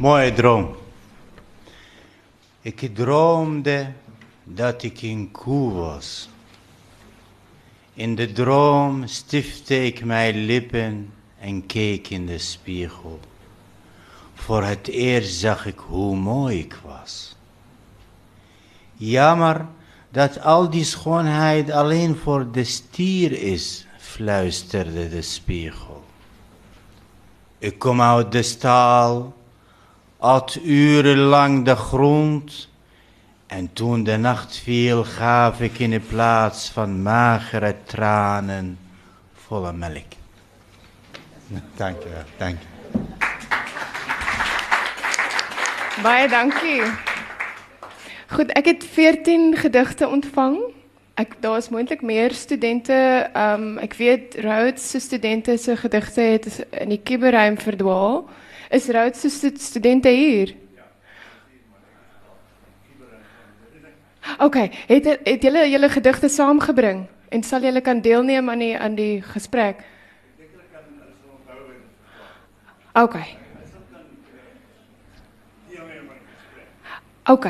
Mooie droom. Ik droomde dat ik een koe was. In de droom stifte ik mijn lippen en keek in de spiegel. Voor het eerst zag ik hoe mooi ik was. Jammer dat al die schoonheid alleen voor de stier is, fluisterde de spiegel. Ik kom uit de stal, at urenlang de grond, en toen de nacht viel, gaf ik in de plaats van magere tranen volle melk. Dank je dank je. Baie dankie. Goed, ek het 14 gedigte ontvang. Ek is moontlik meer studente. Ehm weet Rhodes se studente se gedigte het in die kuberruim verdwaal. Is Rhodes se studente hier? OK, het het julle julle gedigte saamgebring en sal julle kan deelneem aan die aan die gesprek? OK. OK.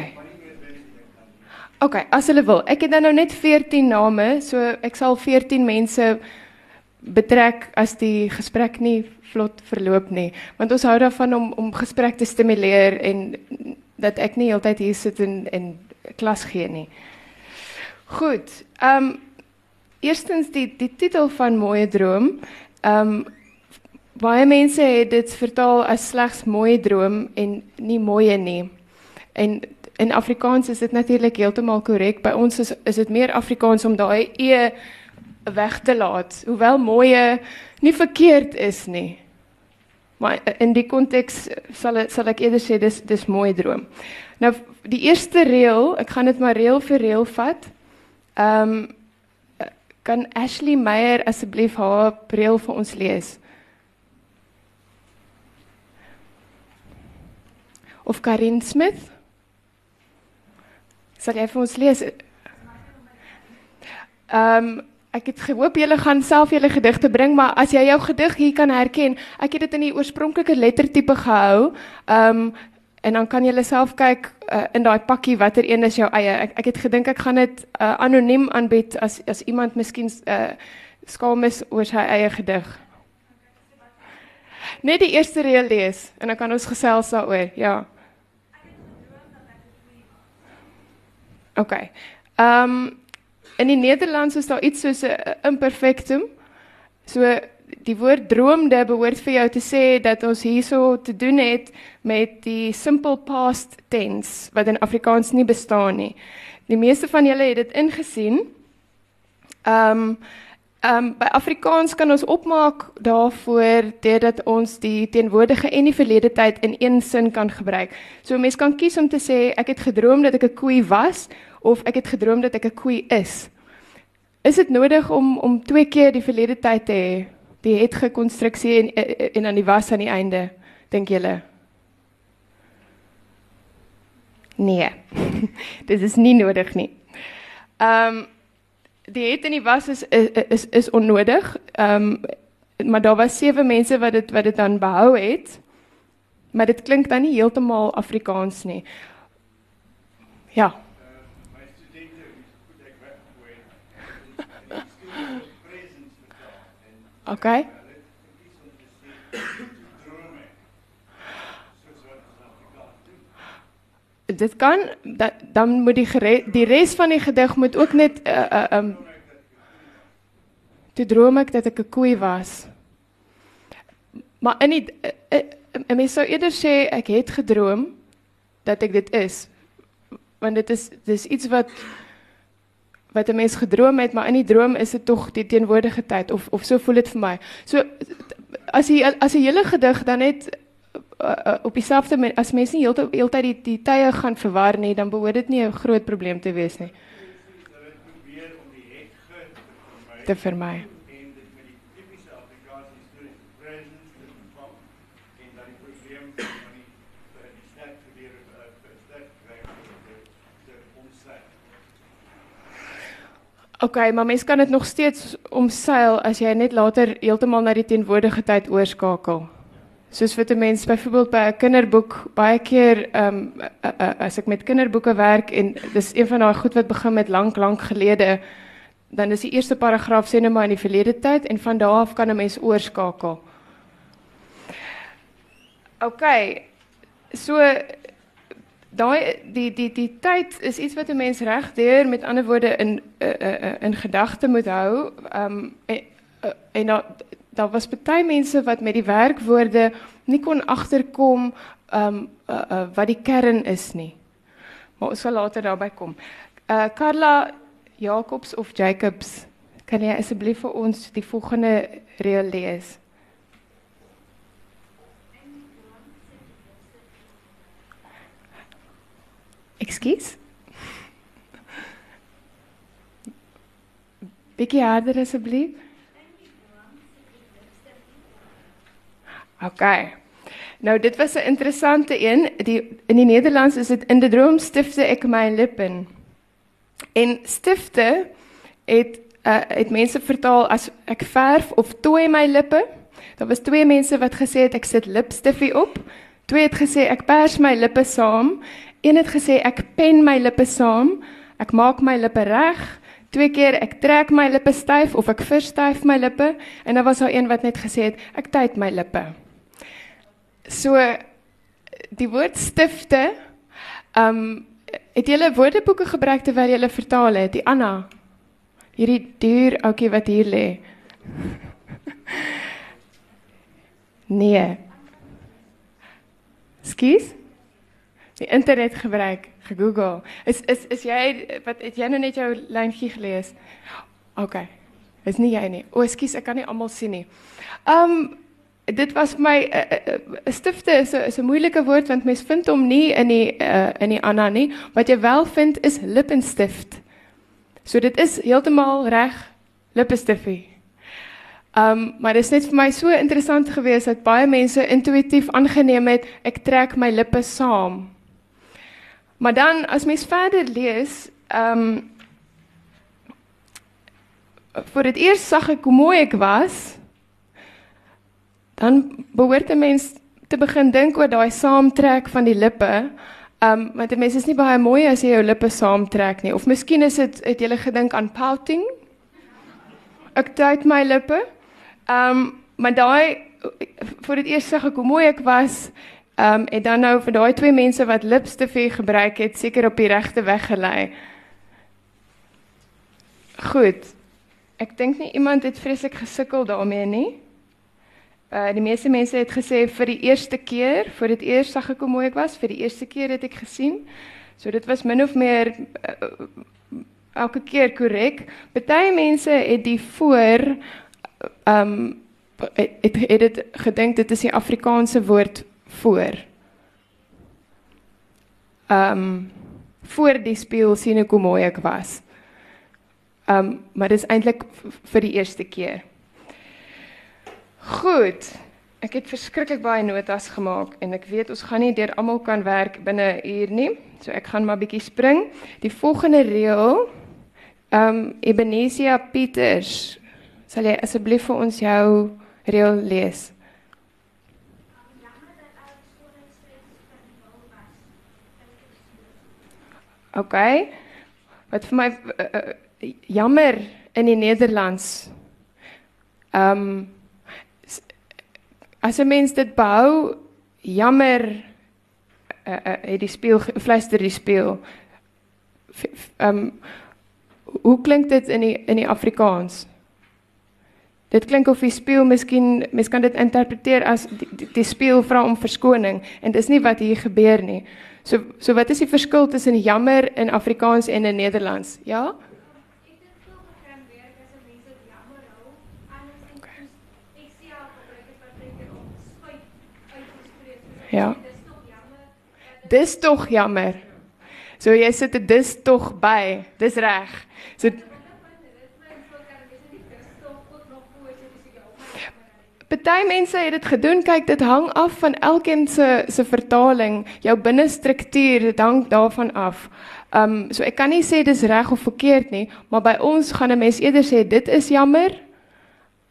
OK, as hulle wil. Ek het nou net 14 name, so ek sal 14 mense betrek as die gesprek nie vlot verloop nie, want ons hou daarvan om om gesprek te stimuleer en dat ek nie heeltyd hier sit en en klas gee nie. Goed. Ehm um, eerstens die die titel van Mooi Droom. Ehm um, baie mense het dit vertaal as slegs mooi droom en nie mooie nie. En in Afrikaans is dit natuurlik heeltemal korrek. By ons is is dit meer Afrikaans om daai e weg te laat, hoewel mooie nie verkeerd is nie. Maar in die konteks sal sal ek eerder sê dis dis mooi droom. Nou die eerste reël, ek gaan dit maar reël vir reël vat. Ehm kan Ashley Meyer asseblief haar reël vir ons lees? Of Karin Smith? Sal jy vir ons lees? Ehm ek het gehoop julle gaan self julle gedigte bring, maar as jy jou gedig hier kan herken, ek het dit in die oorspronklike lettertipe gehou. Ehm um, en dan kan jy self kyk uh, in daai pakkie watter een is jou eie. Ek ek het gedink ek gaan dit uh, anoniem aanbied as as iemand miskien uh, skaam is oor sy eie gedig. Net die eerste reël lees en dan kan ons gesels daaroor. Ja. OK. Ehm um, in die Nederlands is daar iets soos 'n imperfectum. So die woord droomde behoort vir jou te sê dat ons hierso te doen het met die simple past tense wat in Afrikaans nie bestaan nie. Die meeste van julle het dit ingesien. Ehm um, ehm um, by Afrikaans kan ons opmaak daarvoor deurdat ons die teenwoordige en die verlede tyd in een sin kan gebruik. So 'n mens kan kies om te sê ek het gedroom dat ek 'n koei was of ek het gedroom dat ek 'n koei is. Is dit nodig om om twee keer die verlede tyd te hê? Die het gekonstruksie en en aan die was aan die einde, dink julle? Nee. Dit is nie nodig nie. Ehm um, die het in die was is is is onnodig. Ehm um, maar daar was sewe mense wat dit wat dit dan behou het. Maar dit klink dan nie heeltemal Afrikaans nie. Ja. Okay. Dit kan dan moet die gere, die van die gedig moet ook net uh uh um droom ek dat ek 'n koei was. Maar in die uh, uh, mens sou eerder sê ek het gedroom dat ek dit is. Want dit is iets wat wat 'n mens gedroom het, maar in die droom is dit tog die teenwoordige tyd of of so voel dit vir my. So as jy as jy hele gedig dan net uh, uh, op dieselfde as mense nie heeltyd heeltyd die die tye gaan verwar nie, dan behoort dit nie 'n groot probleem te wees nie. Te vermy. Okay, maar mens kan dit nog steeds omseil as jy net later heeltemal na die teenwoordige tyd oorskakel. Soos wat 'n mens byvoorbeeld by 'n kinderboek baie keer ehm um, as ek met kinderboeke werk en dis een van daai goed wat begin met lank lank gelede dan is die eerste paragraaf sê net maar in die verlede tyd en van daardie af kan 'n mens oorskakel. OK. So daai die die die tyd is iets wat 'n mens regdeur met ander woorde in uh, uh, uh, in gedagte moet hou. Ehm um, en, uh, en daar was baie mense wat met die werkwoorde nie kon agterkom ehm um, uh, uh, wat die kern is nie. Maar ons sal later daarby kom. Uh Carla Jacobs of Jacobs, kan jy asseblief vir ons die volgende reël lees? Ekskuus. Bietjie harder asseblief. OK. Nou dit was 'n interessante een. Die in die Nederlands is dit in die droom stifte ek my lippen. En stifte het uh, het mense vertaal as ek verf of tooi my lippe. Daar was twee mense wat gesê het ek sit lipstifie op. Twee het gesê ek pers my lippe saam. Een het gesê ek pen my lippe saam. Ek maak my lippe reg. Twee keer ek trek my lippe styf of ek verstyf my lippe en dan was daar een wat net gesê het ek tyd my lippe. So die woord stifte um Het julle woordeboeke gebruik terwyl julle vertaal het? Die Anna. Hierdie duur ouetjie wat hier lê. nee. Skus? Die internet gebruik, gegoogel. Is is is jy wat het jy nou net jou lyntjie gelees? OK. Is nie jy nie. O, skus, ek kan nie almal sien nie. Um dit was my 'n uh, uh, stifte is 'n is 'n moeilike woord want mens vind hom nie in die uh, in die Anna nie. Wat jy wel vind is lippenstift. So dit is heeltemal reg lippenstifie. Um maar dit is net vir my so interessant geweest dat baie mense intuïtief aangeneem het ek trek my lippe saam. Maar dan as mens verder lees, um vir dit eers sag ek hoe mooi ek was dan behoort 'n mens te begin dink oor daai saamtrek van die lippe. Um want 'n mens is nie baie mooi as jy jou lippe saamtrek nie. Of miskien is dit het jy gedink aan pouting? Ek tyd my lippe. Um maar daai vir dit eers sê ek hoe mooi ek was. Um en dan nou vir daai twee mense wat lipstifie gebruik het, seker op die regte weg gelei. Goed. Ek dink nie iemand het vreeslik gesukkel daarmee nie. Uh die meeste mense het gesê vir die eerste keer, vir dit eers sag ek hoe mooi ek was, vir die eerste keer het ek gesien. So dit was min of meer uh, elke keer korrek. Party mense het die voor um het het, het dit gedink dit is die Afrikaanse woord voor. Um voor die speel sien ek hoe mooi ek was. Um maar dis eintlik vir die eerste keer. Goed. Ek het verskriklik baie notas gemaak en ek weet ons gaan nie deur almal kan werk binne 'n uur nie. So ek gaan maar bietjie spring. Die volgende reël ehm um, Ebenesia Pieters. Sal jy asseblief vir ons jou reël lees? OK. Wat vir my uh, uh, jammer in die Nederlands. Ehm um, as 'n mens dit behou, jammer uh, uh, het die speel fluister die speel. Ehm um, hoe klink dit in die in die Afrikaans? Dit klink of die speel miskien mens kan dit interpreteer as die, die, die speel vra om verskoning en dis nie wat hier gebeur nie. So so wat is die verskil tussen jammer in Afrikaans en in Nederlands? Ja? Ja. Dis tog jammer. So jy sit dit dis tog by. Dis reg. So Party mense het dit gedoen. Kyk, dit hang af van elkeen se se vertaling. Jou binnestruktuur, dit hang daarvan af. Um so ek kan nie sê dis reg of verkeerd nie, maar by ons gaan 'n mens eerder sê dit is jammer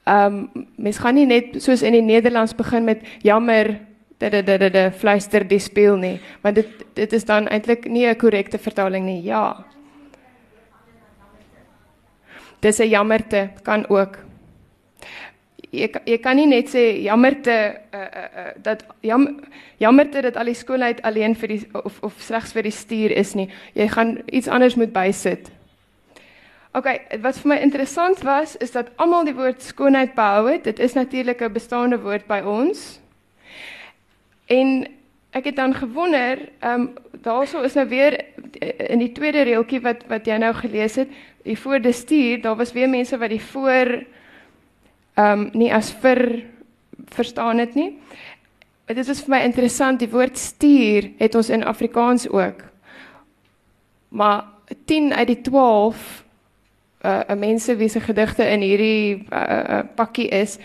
Ehm um, mens gaan nie net soos in die Nederlands begin met jammer dat fluister die speel nie, want dit dit is dan eintlik nie 'n korrekte vertaling nie. Ja. Dis 'n jammerte kan ook. Jy jy kan nie net sê jammerte uh, uh, dat jam, jammerte dat al die skoonheid alleen vir die of of slegs vir die stuur is nie. Jy gaan iets anders moet bysit. OK, wat vir my interessant was is dat almal die woord skoonheid behou het. Dit is natuurlik 'n bestaande woord by ons. En ek het dan gewonder, ehm um, daaroor is nou weer in die tweede reeltjie wat wat jy nou gelees het, die voor die stuur, daar was weer mense wat die voor ehm um, nie as vir verstaan het nie. Dit is vir my interessant, die woord stuur het ons in Afrikaans ook. Maar 10 uit die 12 uh, uh mense wie se gedigte in hierdie uh, uh, pakkie is,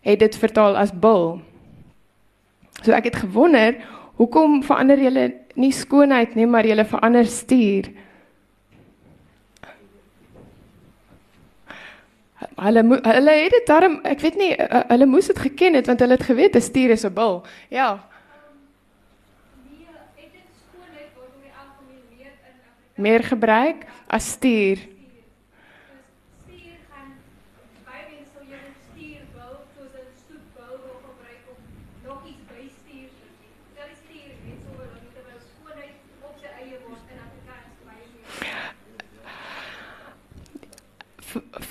het dit vertaal as bil. So ek het gewonder, hoekom verander julle nie skoonheid nie, maar julle verander stuur? Hulle hulle het dit daarom, ek weet nie, hulle moes dit geken het want hulle het geweet 'n stuur is 'n bil. Ja. meer gebruik as stuur.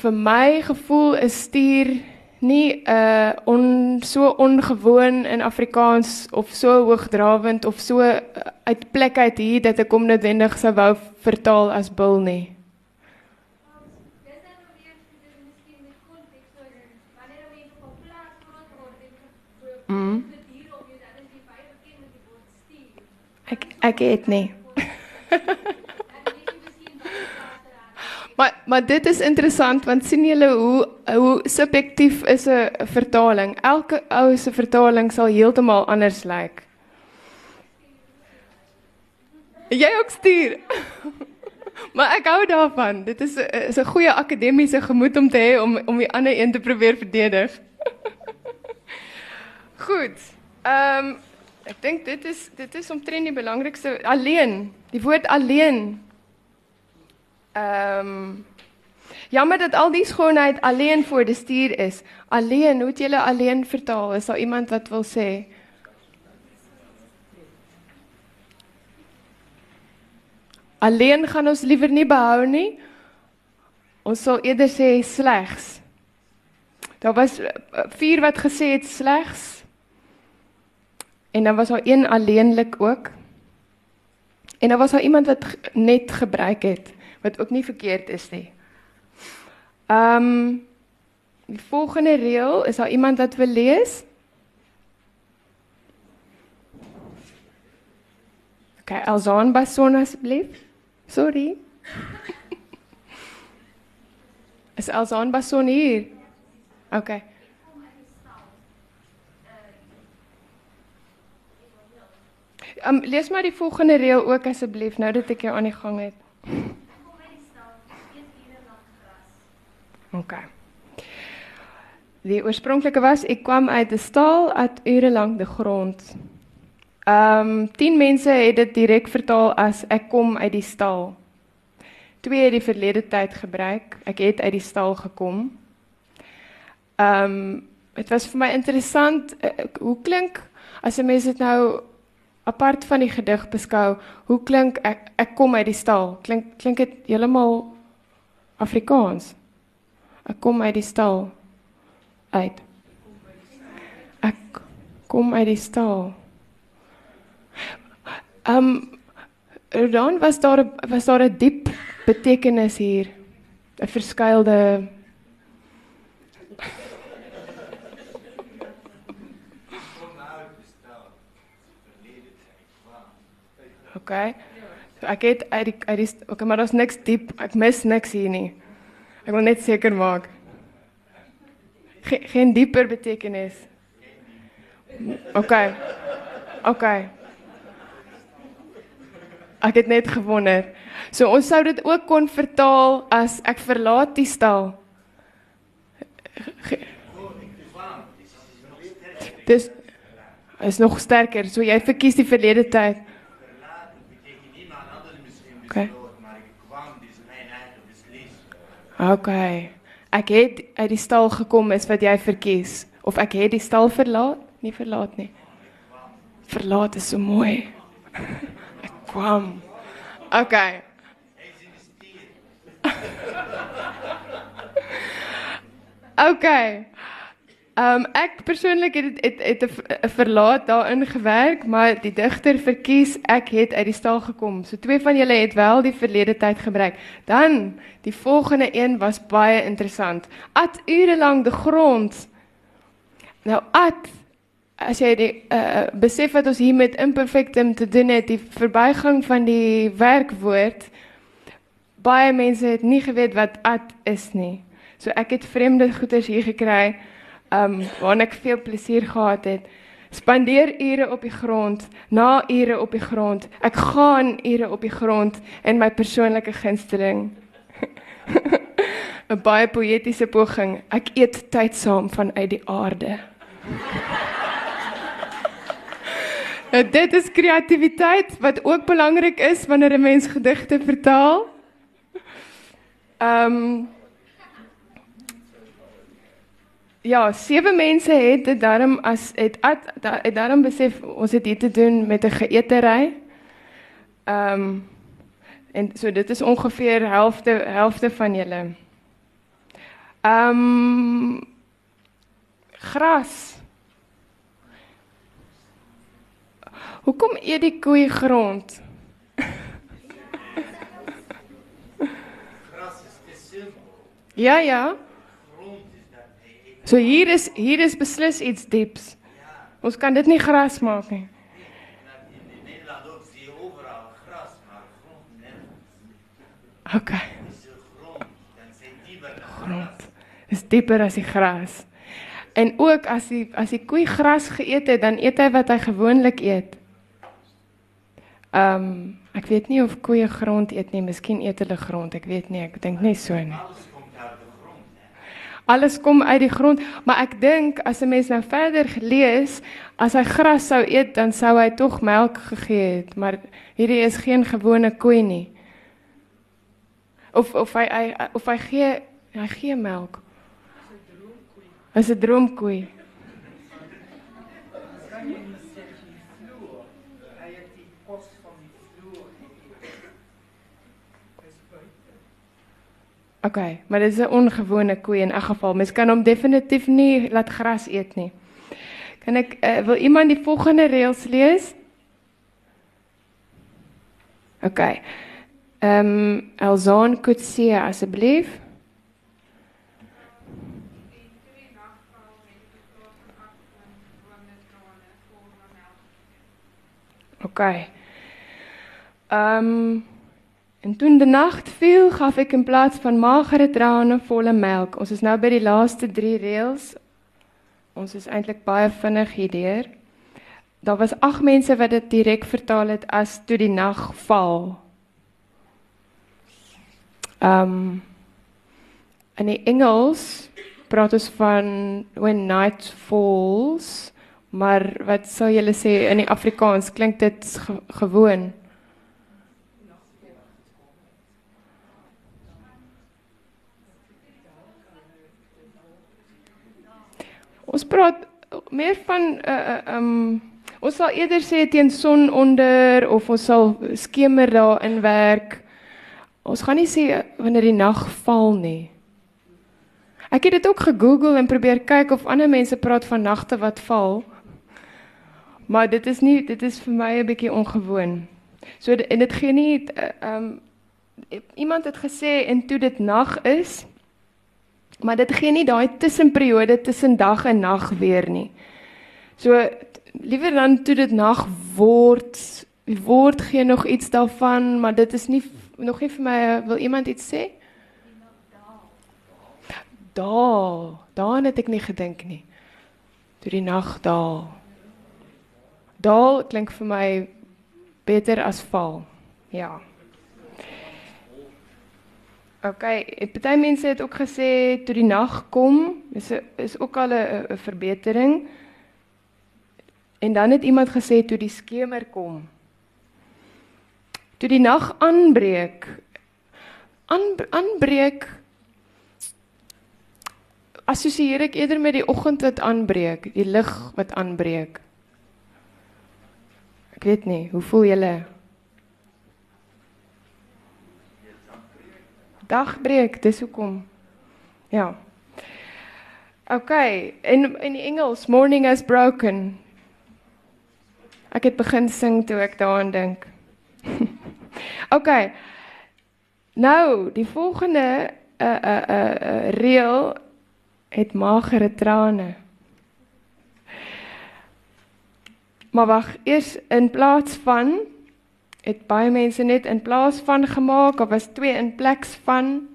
Vir my gevoel is stuur nie 'n uh, on so ongewoon in Afrikaans of so hoogdrawend of so uh, uit plek uit hier dat ek hom noodwendig sou wou vertaal as bil nie. Mm. Ek ek het nie. Maar maar dit is interessant want sien julle hoe hoe subjektief is 'n vertaling. Elke ou se vertaling sal heeltemal anders lyk. Jy ook stuur. maar ek hou daarvan. Dit is 'n is 'n goeie akademiese gemoed om te hê om om die ander een te probeer verdedig. Goed. Ehm um, ek dit is dit is omtrent die belangrikste alleen. Die woord alleen Ehm um, jammer dat al die skoonheid alleen voor die stuur is. Alleen, hoe het julle alleen vertaal? Is daar iemand wat wil sê? Alleen gaan ons liewer nie behou nie. Ons sal eerder sê slegs. Daar was eh, vier wat gesê het slegs. En dan was daar een alleenlik ook. En dan was daar iemand wat net gebruik het wat ook nie verkeerd is nie. Ehm um, die volgende reël is daar iemand wat wil lees? OK, Alzaan Bason asseblief. Sorry. is Alzaan Bason hier? OK. Um, lees maar die volgende reël ook asseblief nou dat ek jou aan die gang het. OK. Die oorspronklike was ek kwam uit 'n stal at ure lank die grond. Ehm um, 10 mense het dit direk vertaal as ek kom uit die stal. Twee het die verlede tyd gebruik. Ek het uit die stal gekom. Ehm um, dit was vir my interessant uh, hoe klink as 'n mens dit nou apart van die gedig beskou, hoe klink ek ek kom uit die stal? Klink klink dit heeltemal Afrikaans? Ek kom uit die stal uit. Ek kom uit die stal. Ehm um, dan was daar was daar 'n diep betekenis hier. 'n Verskuilde OK. So ek het uit die uit die OK, maar daar's niks diep. Ek mis niks hier nie. Ek wil net seker maak. Ge geen dieper betekenis. OK. OK. Ek het net gewonder. So ons sou dit ook kon vertaal as ek verlaat die stal. Dis is nog sterker. So jy verkies die verlede tyd. Okay. Okay. Ek het uit die stal gekom is wat jy verkies of ek het die stal verlaat? Nie verlaat nie. Verlaat is so mooi. Ek kwam. Okay. Okay. Um ek persoonlik het het het 'n verlaat daarin gewerk, maar die digter verkies ek het uit die stal gekom. So twee van julle het wel die verlede tyd gebruik. Dan die volgende een was baie interessant. At ure lank die grond. Nou at as jy die uh, besef wat ons hier met imperfectum te doen het, die verbygang van die werkwoord. Baie mense het nie geweet wat at is nie. So ek het vreemde goeders hier gekry um waarna ek veel plesier gehad het. Spandeer ure op die grond, na ure op die grond. Ek gaan ure op die grond in my persoonlike gunsteling. 'n Baie poëtiese poging. Ek eet tyd saam vanuit die aarde. Nou, dit is kreatiwiteit wat ook belangrik is wanneer 'n mens gedigte vertaal. Ehm um, ja, sewe mense het dit daarom as het at, da, het daarom besef ons het hier te doen met 'n geëtery. Ehm um, en so dit is ongeveer helfte helfte van julle. Ehm um, gras. Hoekom eet die koei grond? gras is te simpel. Ja ja. So hier is hier is beslis iets dieps. Ons kan dit nie gras maak nie. Nergens. Okay. Grond is dieper as die gras. En ook as die as die koei gras geëet het, dan eet hy wat hy gewoonlik eet. Ehm um, ek weet nie of koeie grond eet nie, miskien eet hulle grond, ek weet nie, ek dink nie so nie. Alles komt uit de grond. Hè. Alles kom uit die grond, maar ek dink as 'n mens nou verder lees, as hy gras sou eet, dan sou hy tog melk gegee het, maar hierdie is geen gewone koei nie. Of of hy, hy of hy gee hy gee melk. Is 'n droomkoei. Oké, okay, maar dit is 'n ongewone koei in elk geval. Mens kan hom definitief nie laat gras eet nie. Kan ek uh, wil iemand die volgende reëls lees? Oké. Okay. Ehm um, Elzaan Kutsie asseblief. Oké. Okay. Ehm um, En toen de nacht viel, gaf ik in plaats van magere tranen volle melk. Ons is nou by die laaste 3 reëls. Ons is eintlik baie vinnig hierdeur. Daar was 8 mense wat dit direk vertaal het as toe die nag val. Um in die Engels praat ons van when night falls, maar wat sou julle sê in die Afrikaans klink dit ge gewoon? Ons praat meer van uh, um ons sal eerder sê teen son onder of ons sal skemer daarin werk. Ons gaan nie sê wanneer die nag val nie. Ek het dit ook gegoogel en probeer kyk of ander mense praat van nagte wat val. Maar dit is nie dit is vir my 'n bietjie ongewoon. So en dit gee nie uh, um iemand het gesê en toe dit nag is Maar dit gee nie daai tussenperiode tussen dag en nag weer nie. So liewer dan toe dit nag word, word gee nog iets daarvan, maar dit is nie nog nie vir my wil iemand iets sê? Daal, daaraan het ek nie gedink nie. Toe die nag daal. Daal klink vir my beter as val. Ja. OK, party mense het ook gesê toe die nag kom, is is ook al 'n verbetering. En dan het iemand gesê toe die skemer kom. Toe die nag aanbreek. Aan aanbreek assosieer ek eerder met die oggend wat aanbreek, die lig wat aanbreek. Ek weet nie, hoe voel julle? Dagbreek, dis hoekom. Ja. OK, in in Engels, morning has broken. Ek het begin sing toe ek daaraan dink. OK. Nou, die volgende 'n uh, 'n uh, 'n uh, uh, reël het magere trane. Maar wag, eers in plaas van het baie mense net in plaas van gemaak of was twee in plek van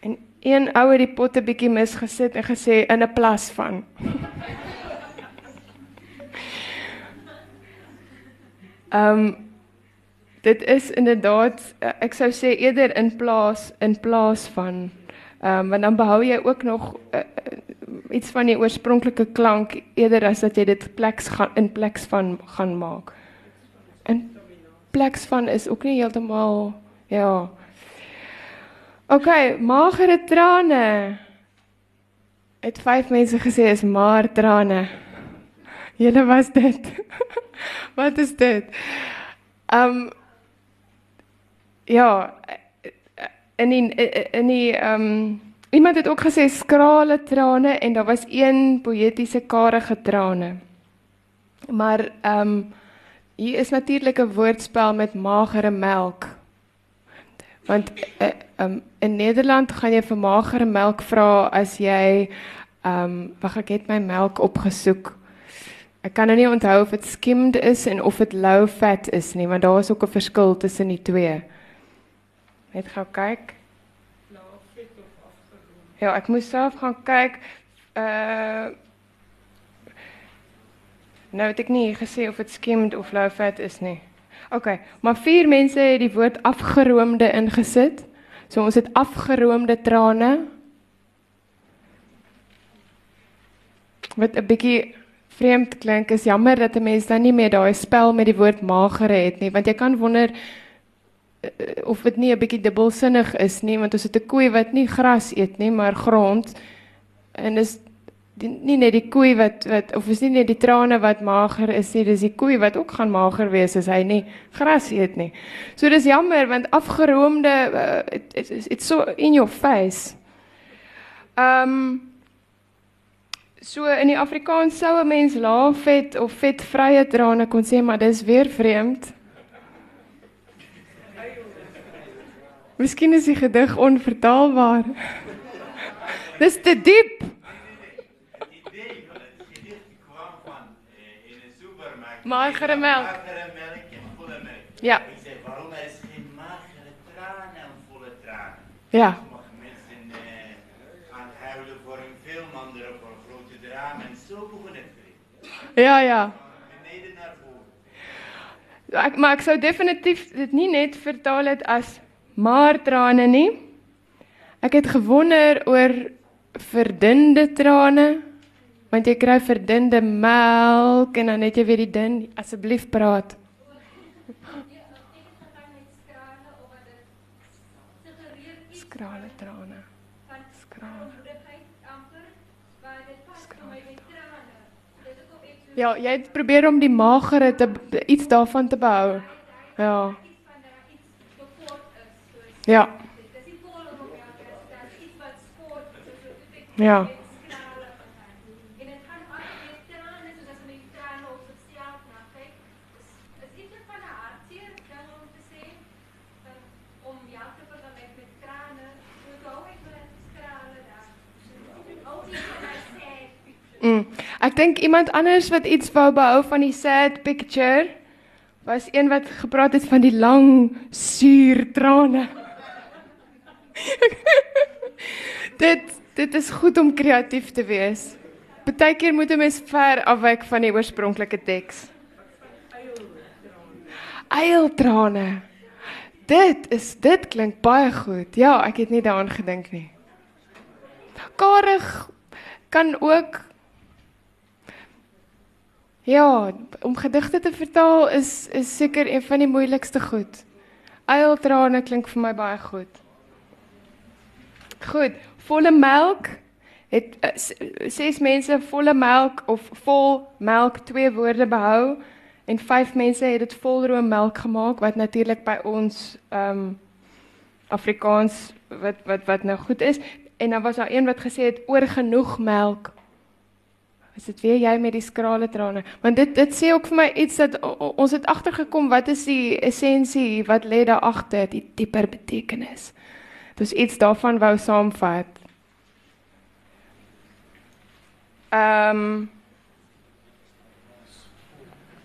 en een ouer die potte bietjie misgesit en gesê in 'n plas van. Ehm um, dit is inderdaad ek sou sê eerder in plaas in plaas van ehm um, want dan behou jy ook nog uh, iets van die oorspronklike klank eerder as dat jy dit pleks gaan in pleks van gaan maak. In pleks van is ook nie heeltemal ja. OK, magere trane. Het vyf mense gesê is maar trane. Julle was dit. Wat is dit? Um ja, in die in die um iemand het ook gesê skrale trane en daar was een poëtiese karige trane. Maar um hier is natuurlik 'n woordspel met magere melk. Want uh, um in Nederland gaan jy vir magere melk vra as jy um wag ek het my melk opgesoek. Ek kan nou nie onthou of dit skimmed is en of dit low fat is nie, want daar is ook 'n verskil tussen die twee. Net gou kyk. Low fat of afgeroom. Ja, ek moes self gaan kyk. Uh Nou het ek nie gesê of dit skimmed of low fat is nie. OK, maar vier mense het die woord afgeroomde ingesit. So ons het afgeroomde trane. Wat 'n bietjie vreemd klink. Is jammer dat 'n mens dan nie meer daai spel met die woord magere het nie, want jy kan wonder uh, of dit nie 'n bietjie dubbelsinnig is nie, want ons het 'n koei wat nie gras eet nie, maar grond. En is die, nie net die koei wat wat of is nie net die trane wat mager is nie, dis die koei wat ook gaan mager wees as hy nie gras eet nie. So dis jammer want afgeroomde uh, it's it, it so in your face. Ehm um, So in die Afrikaans sou 'n mens lae vet of vetvrye trane kon sê, maar dis weer vreemd. Miskien is die gedig onvertaalbaar. dis te diep. Magere melk. Magere melk en volle melk. Ja. Ek sê waarom is geen magere trane en volle trane? Ja. Ja, ja. Ek maar ek sou definitief dit nie net vertaal het as maar trane nie. Ek het gewonder oor verdunde trane want jy kry verdunde melk en dan net jy weer die dun asseblief praat. Skrale trane. Ja, jy het probeer om die magere te iets daarvan te behou. Ja. Ja. Ja. Mm. Ek dink iemand anders wat iets wou behou van die sad picture was een wat gepraat het van die lang suur trane. dit dit is goed om kreatief te wees. Partykeer moet 'n mens ver afwyk van die oorspronklike teks. Eiltrane. dit is dit klink baie goed. Ja, ek het nie daaraan gedink nie. Karig kan ook Ja, om gedigte te vertaal is is seker een van die moeilikste goed. Eiltrane klink vir my baie goed. Goed, volle melk het uh, ses mense volle melk of vol melk twee woorde behou en vyf mense het dit volroom melk gemaak wat natuurlik by ons ehm um, Afrikaans wat wat wat nou goed is en dan was daar een wat gesê het oor genoeg melk. Is dit weer jy met die skrale trane? Want dit dit sê ook vir my iets dat ons het agtergekom wat is die essensie wat lê daar agter, die dieper betekenis. Dis iets daarvan wou saamvat. Ehm um,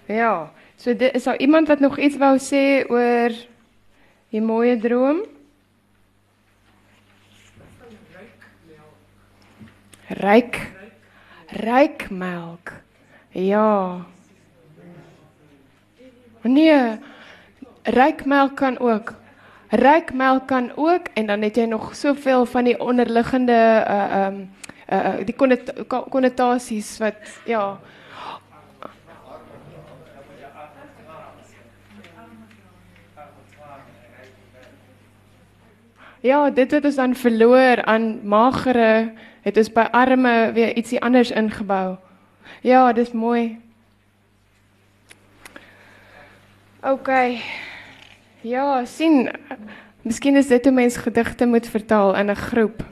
Ja, so dit is daar iemand wat nog iets wou sê oor die mooie droom? Ryk. Ryk melk. Ja. Nee. Ryk melk kan ook. Ryk melk kan ook en dan het jy nog soveel van die onderliggende uh um uh die konnotasies wat ja. Ja, dit wat ons dan verloor aan magere, het ons by arme weer ietsie anders ingebou. Ja, dis mooi. OK. Ja, sien, miskien is dit hoe mens gedigte moet vertaal in 'n groep.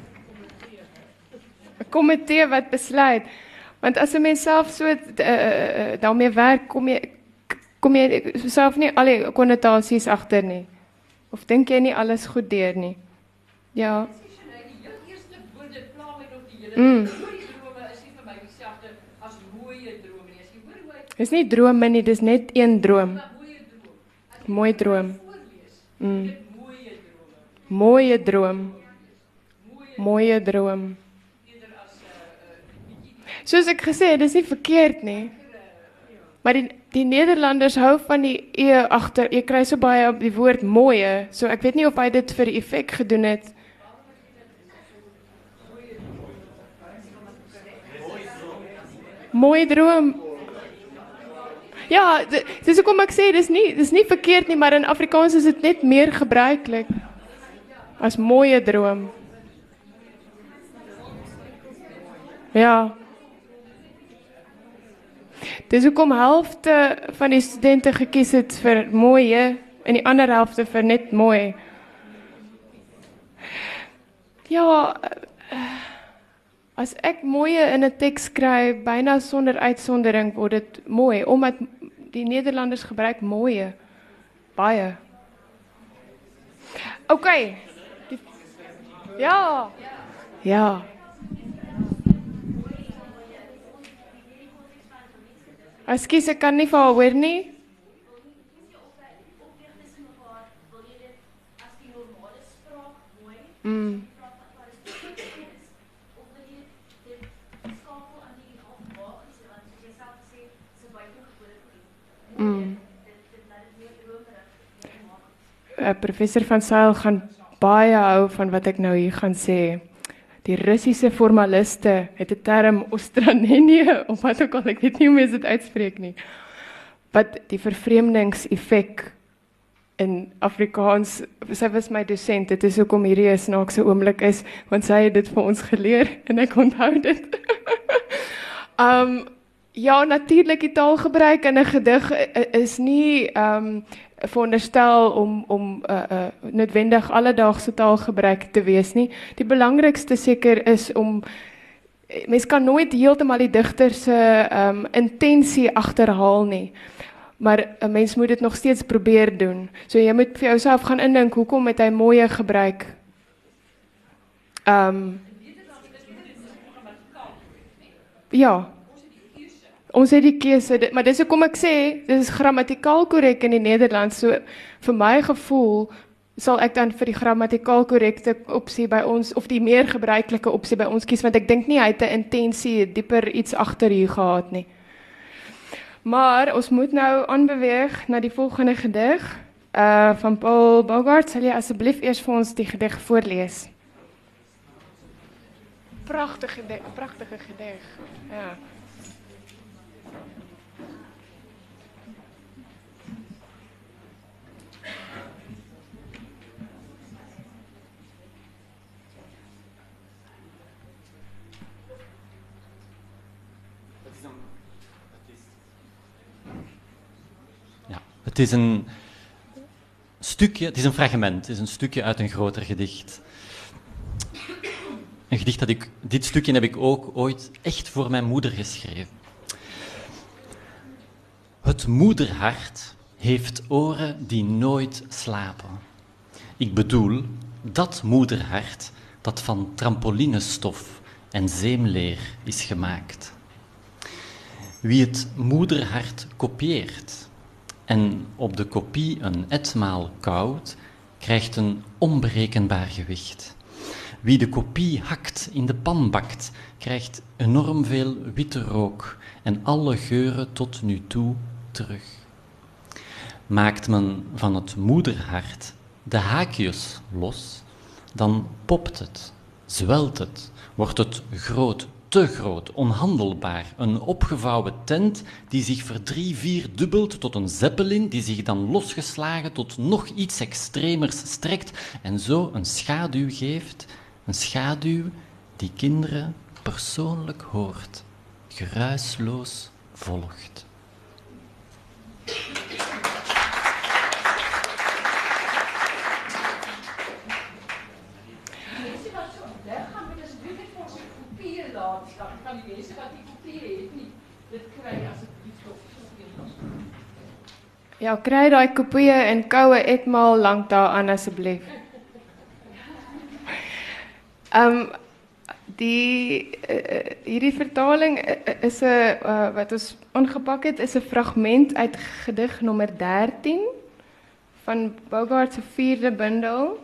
'n Komitee wat besluit. Want as 'n mens self so uh, daarmee werk, kom jy kom jy self nie al die konnotasies agter nie. Of dink jy nie alles goed deur nie? Ja. Mm. Is nie drome nie, dis net een droom. Mooi droom. Mm. Mooie droom. Mooie droom. Soos ek gesê het, dis nie verkeerd nie. Maar die die Nederlanders hou van die e agter. Jy kry so baie op die woord mooie. So ek weet nie of hy dit vir effek gedoen het. Mooi droom. Ja, dis hoekom ek sê dis nie dis nie verkeerd nie, maar in Afrikaans is dit net meer gebruiklik as mooi droom. Ja. Dis hoekom helfte van die studente gekies het vir mooi en die ander helfte vir net mooi. Ja, As ek mooie in 'n teks skryf, byna sonder uitsondering word dit mooi omdat die Nederlanders gebruik mooie baie. OK. Die, ja. Ja. Ekskuus, ek kan nie vir haar hoor nie. Mm. Mm. Uh, professor van Sail gaan baie hou van wat ek nou hier gaan sê. Die Russiese formaliste het 'n term ostranenie of wat ook al ek weet nie hoe mense dit uitspreek nie. Wat die vervreemdingseffek in Afrikaans sy was my dosent dit is hoekom hierdie 'n snaakse oomblik is want sy het dit vir ons geleer en ek onthou dit. um Ja, natuurlik die taalgebruik in 'n gedig is nie ehm um, veronderstel om om 'n uh, eh, uh, eh, noodwendig alledaagse taalgebruik te wees nie. Die belangrikste seker is om mens kan nooit heeltemal die digter se ehm um, intensie agterhaal nie. Maar 'n mens moet dit nog steeds probeer doen. So jy moet vir jouself gaan indink hoekom het hy mooie gebruik. Ehm um, Ja, ons het die keuse, maar dis hoekom ek sê, dit is grammatikaal korrek in die Nederlands. So vir my gevoel sal ek dan vir die grammatikaal korrekte opsie by ons of die meer gebruikelike opsie by ons kies want ek dink nie hy het 'n intensie dieper iets agter hier gehad nie. Maar ons moet nou aanbeweeg na die volgende gedig. uh van Paul Bogart, sal jy asseblief eers vir ons die gedig voorlees? Pragtige pragtige gedig. Ja. Het is een stukje, het is een fragment, het is een stukje uit een groter gedicht. Een gedicht dat ik, dit stukje heb ik ook ooit echt voor mijn moeder geschreven. Het moederhart heeft oren die nooit slapen. Ik bedoel dat moederhart dat van trampolinestof en zeemleer is gemaakt. Wie het moederhart kopieert, en op de kopie een etmaal koud, krijgt een onberekenbaar gewicht. Wie de kopie hakt, in de pan bakt, krijgt enorm veel witte rook en alle geuren tot nu toe terug. Maakt men van het moederhart de haakjes los, dan popt het, zwelt het, wordt het groot te groot, onhandelbaar. Een opgevouwen tent die zich verdrie vier dubbelt tot een zeppelin, die zich dan losgeslagen tot nog iets extremers strekt en zo een schaduw geeft, een schaduw die kinderen persoonlijk hoort, geruisloos volgt. Ja, kry daai kopieë en koue etmaal lank daaraan asseblief. Ehm um, die uh, hierdie vertaling is 'n uh, wat ons ongepak het is 'n fragment uit gedig nommer 13 van Bogart se vierde bundel.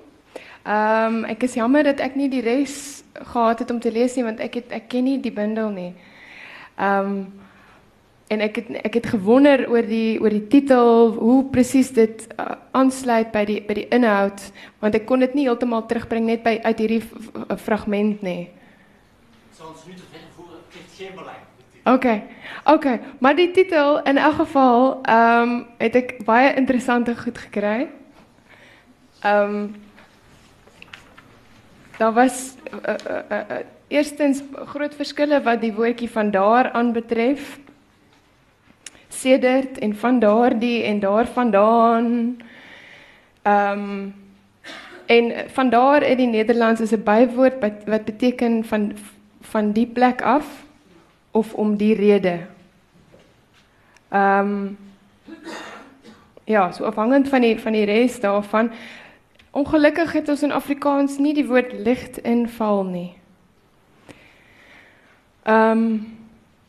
Ehm um, ek is jammer dat ek nie die res gehad het om te lees nie want ek het ek ken nie die bundel nie. Ehm um, en ek het ek het gewonder oor die oor die titel, hoe presies dit uh, aansluit by die by die inhoud, want ek kon dit nie heeltemal terugbring net by uit hierdie fragment nie. Soms nu te voor, het geen belang. Okay. Okay, maar die titel in elk geval, ehm um, het ek baie interessante goed gekry. Ehm um, daar was uh, uh, uh, eerstens groot verskille wat die woordjie van daar aan betref sedert en van daardie en daarvandaan. Ehm um, en van daar in die Nederlands is 'n bywoord wat wat beteken van van die plek af of om die rede. Ehm um, ja, so afhangend van die van die res daarvan. Ongelukkig het ons in Afrikaans nie die woord ligtinval nie. Ehm um,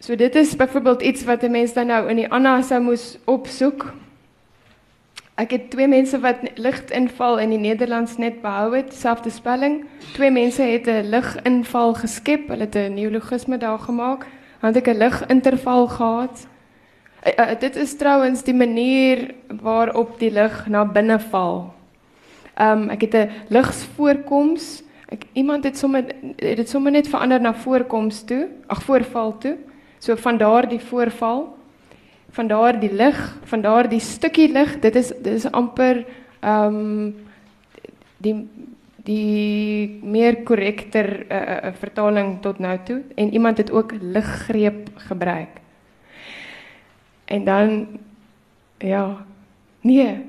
So dit is byvoorbeeld iets wat 'n mens dan nou in die Anna sou moes opsoek. Ek het twee mense wat liginval in die Nederlands net behou het, selfde spelling. Twee mense het 'n liginval geskep, hulle het 'n neologisme daar gemaak. Want ek 'n liginterval gehad. Uh, uh, dit is trouens die manier waarop die lig na binne val. Um, ek het 'n ligsvoorkoms. Ek iemand het sommer het dit sommer net verander na voorkoms toe, ag voorval toe. So van daardie voorval, van daardie lig, van daardie stukkie lig, dit is dit is amper ehm um, die die meer korrekter uh, vertaling tot nou toe en iemand het ook liggreep gebruik. En dan ja, nee,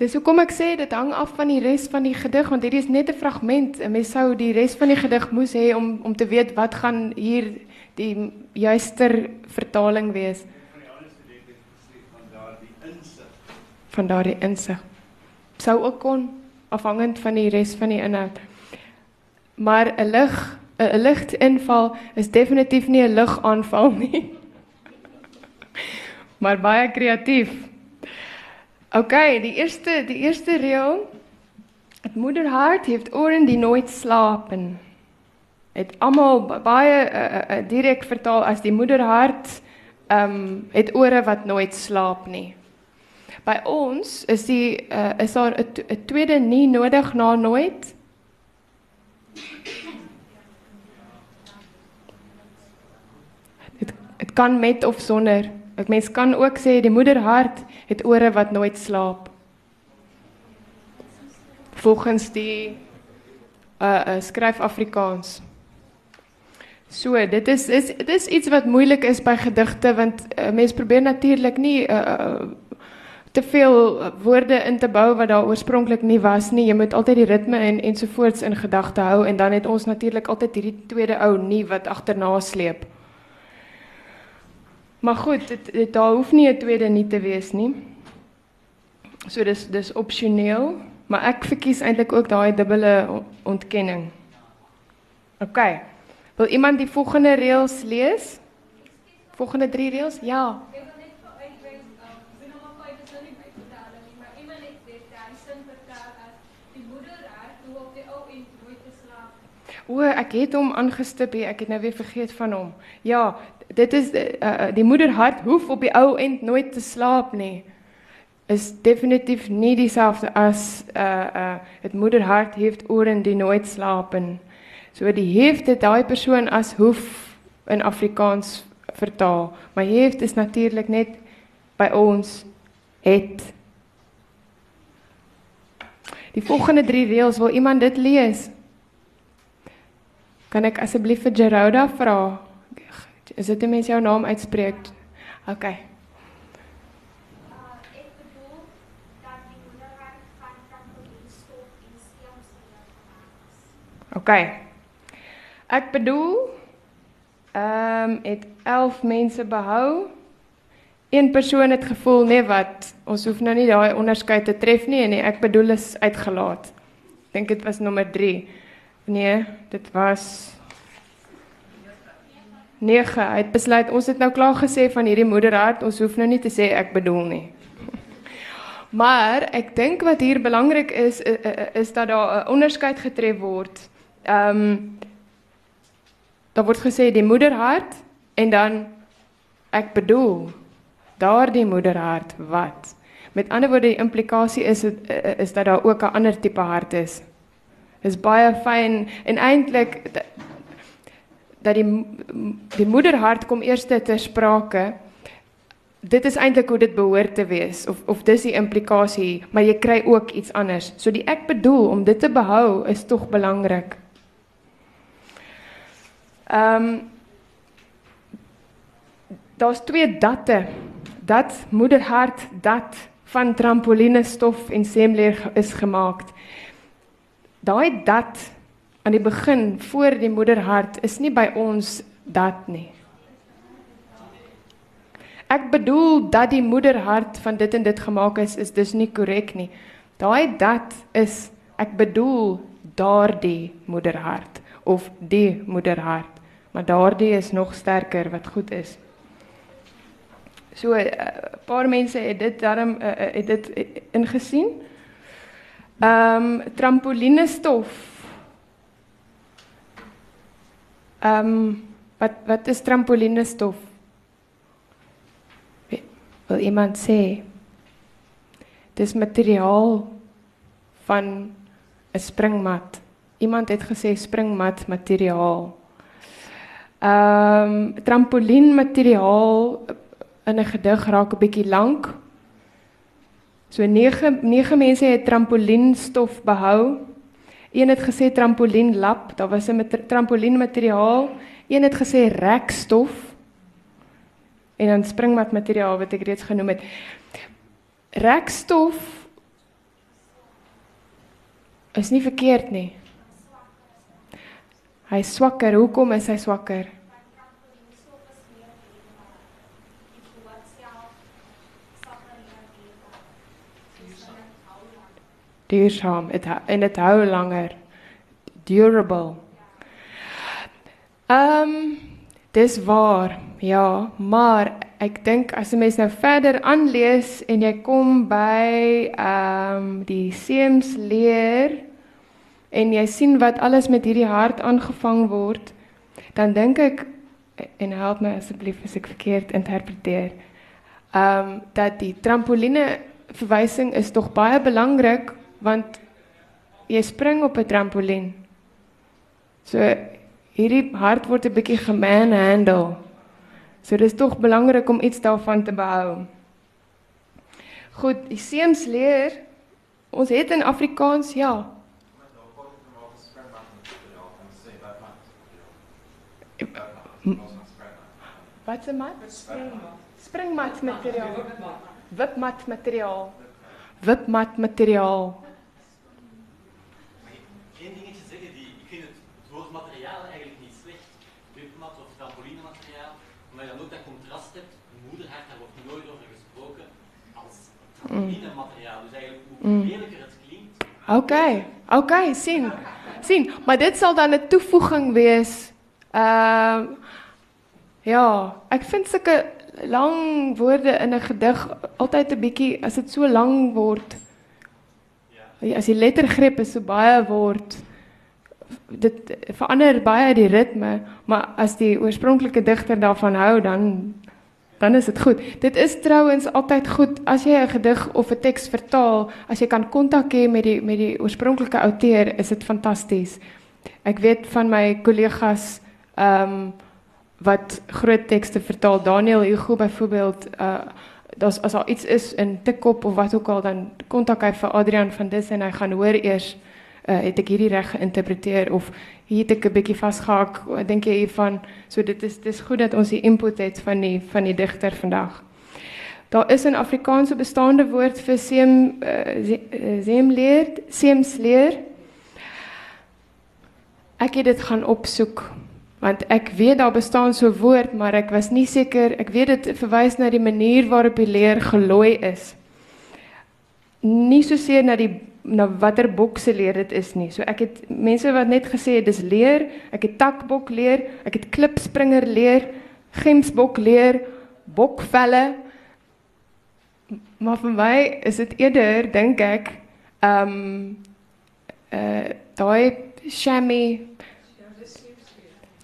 Dis hoekom ek sê dit hang af van die res van die gedig want hierdie is net 'n fragment. Mens sou die res van die gedig moes hê om om te weet wat gaan hier die juister vertaling wees. Van daardie insig. Sou ook kon afhangend van die res van die inhoud. Maar 'n lig 'n ligtinval is definitief nie 'n ligaanval nie. maar baie kreatief. Okay, die eerste die eerste reël. Het moederhart heeft oren die nooit slapen. het almal baie uh, uh, direk vertaal as die moederhart um, het ore wat nooit slaap nie. By ons is die uh, is daar 'n tweede nie nodig na nooit. Dit dit kan met of sonder. 'n Mens kan ook sê die moederhart het ore wat nooit slaap. Volgens die uh, uh skryf Afrikaans. So, dit is is dit is iets wat moeilik is by gedigte want uh, mense probeer natuurlik nie uh, uh te veel woorde in te bou wat daar oorspronklik nie was nie. Jy moet altyd die ritme en ensovoorts in gedagte hou en dan het ons natuurlik altyd hierdie tweede ou nie wat agterna sleep. Maar goed, dit, dit daar hoef nie 'n tweede nie te wees nie. So dis dis opsioneel, maar ek verkies eintlik ook daai dubbele ontkenning. OK. Wil iemand die volgende reëls lees? Volgende 3 reëls? Ja. O, ek het hom aangestip hier. Ek het nou weer vergeet van hom. Ja, dit is uh, die moederhart hoef op die ou end nooit te slaap nie. Is definitief nie dieselfde as uh uh het moederhart heeft oren die nooit slapen. So die heeft dit daai persoon as hoef in Afrikaans vertaal. Maar heeft is natuurlik net by ons het. Die volgende 3 reëls wil iemand dit lees? Kan ek asseblief vir Gerauda vra? Is dit 'n mens jou naam uitspreek? OK. OK. Ek bedoel ehm um, het 11 mense behou. Een persoon het gevoel nee wat ons hoef nou nie daai onderskeid te tref nie en nee, ek bedoel is uitgelaat. Dink dit was nommer 3. Nee, dit was 9. Hy het besluit ons het nou klaar gesê van hierdie moederhart, ons hoef nou nie te sê ek bedoel nie. Maar ek dink wat hier belangrik is is dat daar 'n onderskeid getref word. Ehm um, daar word gesê die moederhart en dan ek bedoel daardie moederhart wat. Met ander woorde die implikasie is is dat daar ook 'n ander tipe hart is is baie fyn en eintlik dat die die moederhart kom eers te sprake. Dit is eintlik hoe dit behoort te wees of of dis die implikasie, maar jy kry ook iets anders. So die ek bedoel om dit te behou is tog belangrik. Ehm um, Daar's twee datte. Dat moederhart dat van trampoline stof en semleer is gemaak. Daai dat aan die begin voor die moederhart is nie by ons dat nie. Ek bedoel dat die moederhart van dit en dit gemaak is is dus nie korrek nie. Daai dat is ek bedoel daardie moederhart of die moederhart. Maar daardie is nog sterker wat goed is. So 'n uh, paar mense het dit daarom uh, het dit ingesien. Ehm um, trampolinestof. Ehm um, wat wat is trampolinestof? Wil iemand sê? Dis materiaal van 'n springmat. Iemand het gesê springmat materiaal. Ehm um, trampolien materiaal in 'n gedig raak 'n bietjie lank. So 9 9 mense het trampolienstof behou. Een het gesê trampolienlap, daar was 'n trampolienmateriaal. Een het gesê rekstof. En dan springmat materiaal wat ek reeds genoem het. Rekstof is nie verkeerd nie. Hy swakker. Hoekom is hy swakker? Duurzaam het, en het hou langer. Durable. Ehm um, dis waar. Ja, maar ek dink as 'n mens nou verder aanlees en jy kom by ehm um, die Seems leer en jy sien wat alles met hierdie hart aangevang word, dan dink ek en help my asseblief as ek verkeerd interpreteer. Ehm um, dat die trampoline verwysing is tog baie belangrik want jy spring op 'n trampolien. So hierdie hart word 'n bietjie gemanhandle. So dis tog belangrik om iets daarvan te behou. Goed, die seuns leer ons het in Afrikaans ja. Wat 'n mat? Springmat materiaal. Wipmat materiaal. Wipmat materiaal. Geen dingetje zeggen die, ik vind het woord materiaal eigenlijk niet slecht. Wipmat of trampoline materiaal. Maar je dan ook dat contrast hebt. Moederhart, daar wordt nooit over gesproken als trampoline materiaal. Dus eigenlijk hoe lelijker het klinkt. Oké, okay. oké, okay, sien. Sien, maar dit sal dan 'n toevoeging wees. Ehm uh, ja, ek vind sulke lang woorde in 'n gedig altyd 'n bietjie as dit so lank word. Ja. As die lettergreep so baie word, dit verander baie die ritme, maar as die oorspronklike digter daarvan hou dan dan is dit goed. Dit is trouens altyd goed as jy 'n gedig of 'n teks vertaal, as jy kan kontak hê met die met die oorspronklike outeur, is dit fantasties. Ek weet van my kollegas ehm um, wat groot tekste vertaal. Daniel Hugo byvoorbeeld uh daar's as daar iets is in tikkop of wat ook al dan kontak hy vir Adrian van Dis en hy gaan hoor eers uh het ek hierdie reg geïnterpreteer of hier het ek 'n bietjie vasgehak. Dink jy hiervan? So dit is dis goed dat ons die input het van die van die digter vandag. Daar is 'n Afrikaanse bestaande woord vir seem uh, seemleer, seemsleer. Ek het dit gaan opsoek want ek weet daar bestaan so 'n woord maar ek was nie seker ek weet dit verwys na die manier waarop die leer gelooi is nie so seer na die na watter bokse leer dit is nie. So ek het mense wat net gesê het dis leer. Ek het takbok leer ek het klipspringer leer gemsbok leer bokvelle. Maar vir my is dit eerder dink ek ehm um, uh daai chamois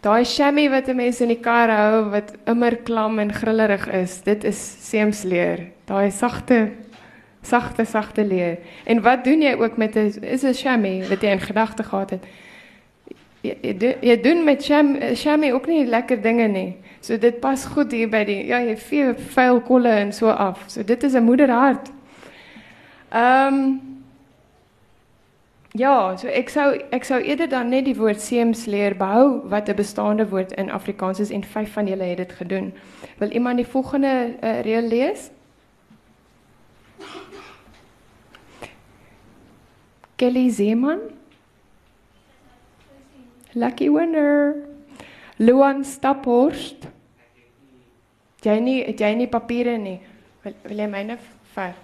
Daai chamois wat 'n mens in die kar hou wat immer klam en grillerig is, dit is seemsleer. Daai sagte sagte sagte leer. En wat doen jy ook met 'n is 'n chamois wat jy in gedagte gehad het? Jy, jy, jy doen met chamois ook nie lekker dinge nie. So dit pas goed hier by die ja, jy vee vuil kolle en so af. So dit is 'n moederhart. Ehm um, Ja, so ek sou ek sou eerder dan net die woord seemsleer behou wat 'n bestaande woord in Afrikaans is en vyf van julle het dit gedoen. Wil iemand die volgende uh, reël lees? Kelly Zeeman. Lucky winner. Luan Staphorst. Jy nie jy nie papiere nie. Wil, wil jy myne vat?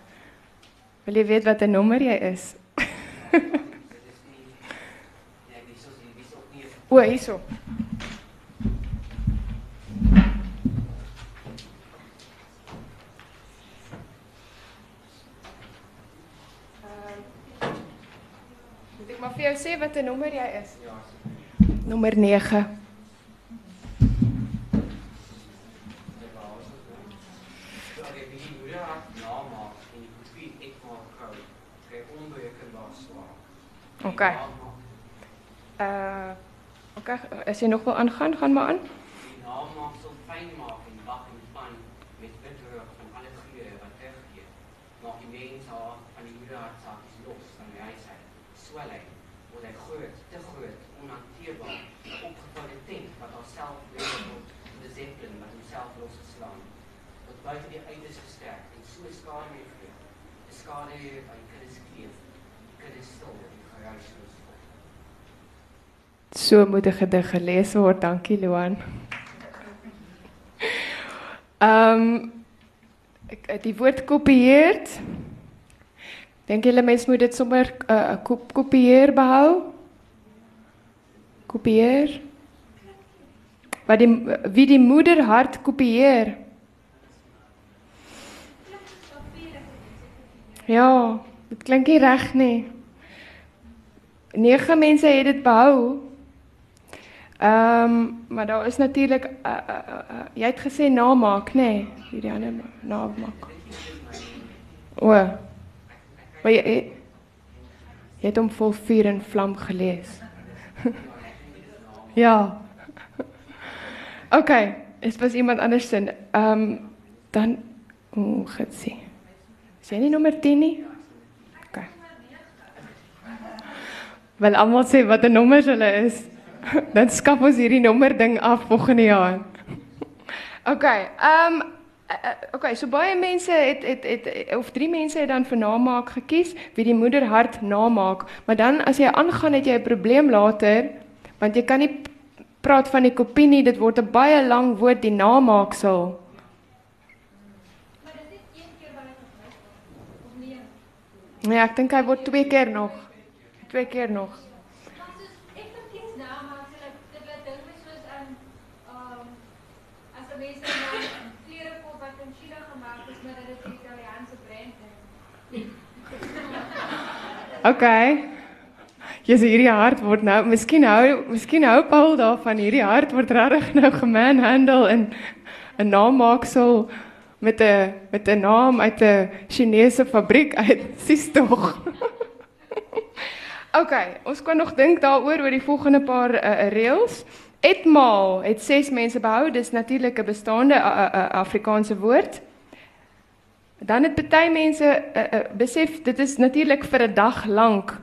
Wil jy weet wat 'n nommer jy is? O, hierso. Vir jou sê wat 'n nommer jy is? Ja. Nommer 9. Oké. Okay. Uh Okay, as jy nog wil aangaan, gaan maar aan. Die naam maak so fyn maak en bak en span met bitter van alle geure wat teruggee. Maak die mens haar van die moederhart sakies los van die huis uit. Swelling word hy groot, te groot, onhanteerbaar, opgevalde tent wat haarself lewe word, die zeppelin wat homself losgeslaan. Wat buite die uiters gesterk en so skade mee gee. Die skade wat die kinders kleef, die kinders stil, die geruis So moet 'n gedig gelees word. Dankie Luan. Ehm um, die woord kopieer. Dink julle mense moet dit sommer uh, kop kopieer behou? Kopieer. Wat die wie die moeder hart kopieer. Ja, dit klink nie reg nie. nege mense het dit behou. Ehm, um, maar daar is natuurlik uh, uh, uh, uh, jy het gesê namaak, nê? Nee, hierdie ander namaak. O. Maar jy jy het hom vol vuur en vlam gelees. ja. OK, is was iemand anders sin. Ehm um, dan o, oh, gitsie. Sien jy nommer 10 nie? OK. Wel almal sê wat 'n nommer hulle is. dan skaf ons hierdie nommer ding af volgende jaar. OK. Ehm um, okay, so baie mense het het het of drie mense het dan vir namaak gekies wie die moederhart namaak, maar dan as jy aangaan het jy 'n probleem later want jy kan nie praat van die kopie nie, dit word 'n baie lang woord die namaaksel. Nee, ek dink hy word twee keer nog. Twee keer nog. Okay. Jy sê hierdie hart word nou, miskien hou, miskien hou Paul daarvan hierdie hart word regtig nou gemanhandle in 'n naammaaksel met 'n met 'n naam uit 'n Chinese fabriek uit. Sis tog. okay, ons kan nog dink daaroor oor die volgende paar uh, reëls. Etmaal het ses mense behou, dis natuurlik 'n bestaande uh, uh, Afrikaanse woord. Dan het baie mense uh, uh, besef dit is natuurlik vir 'n dag lank.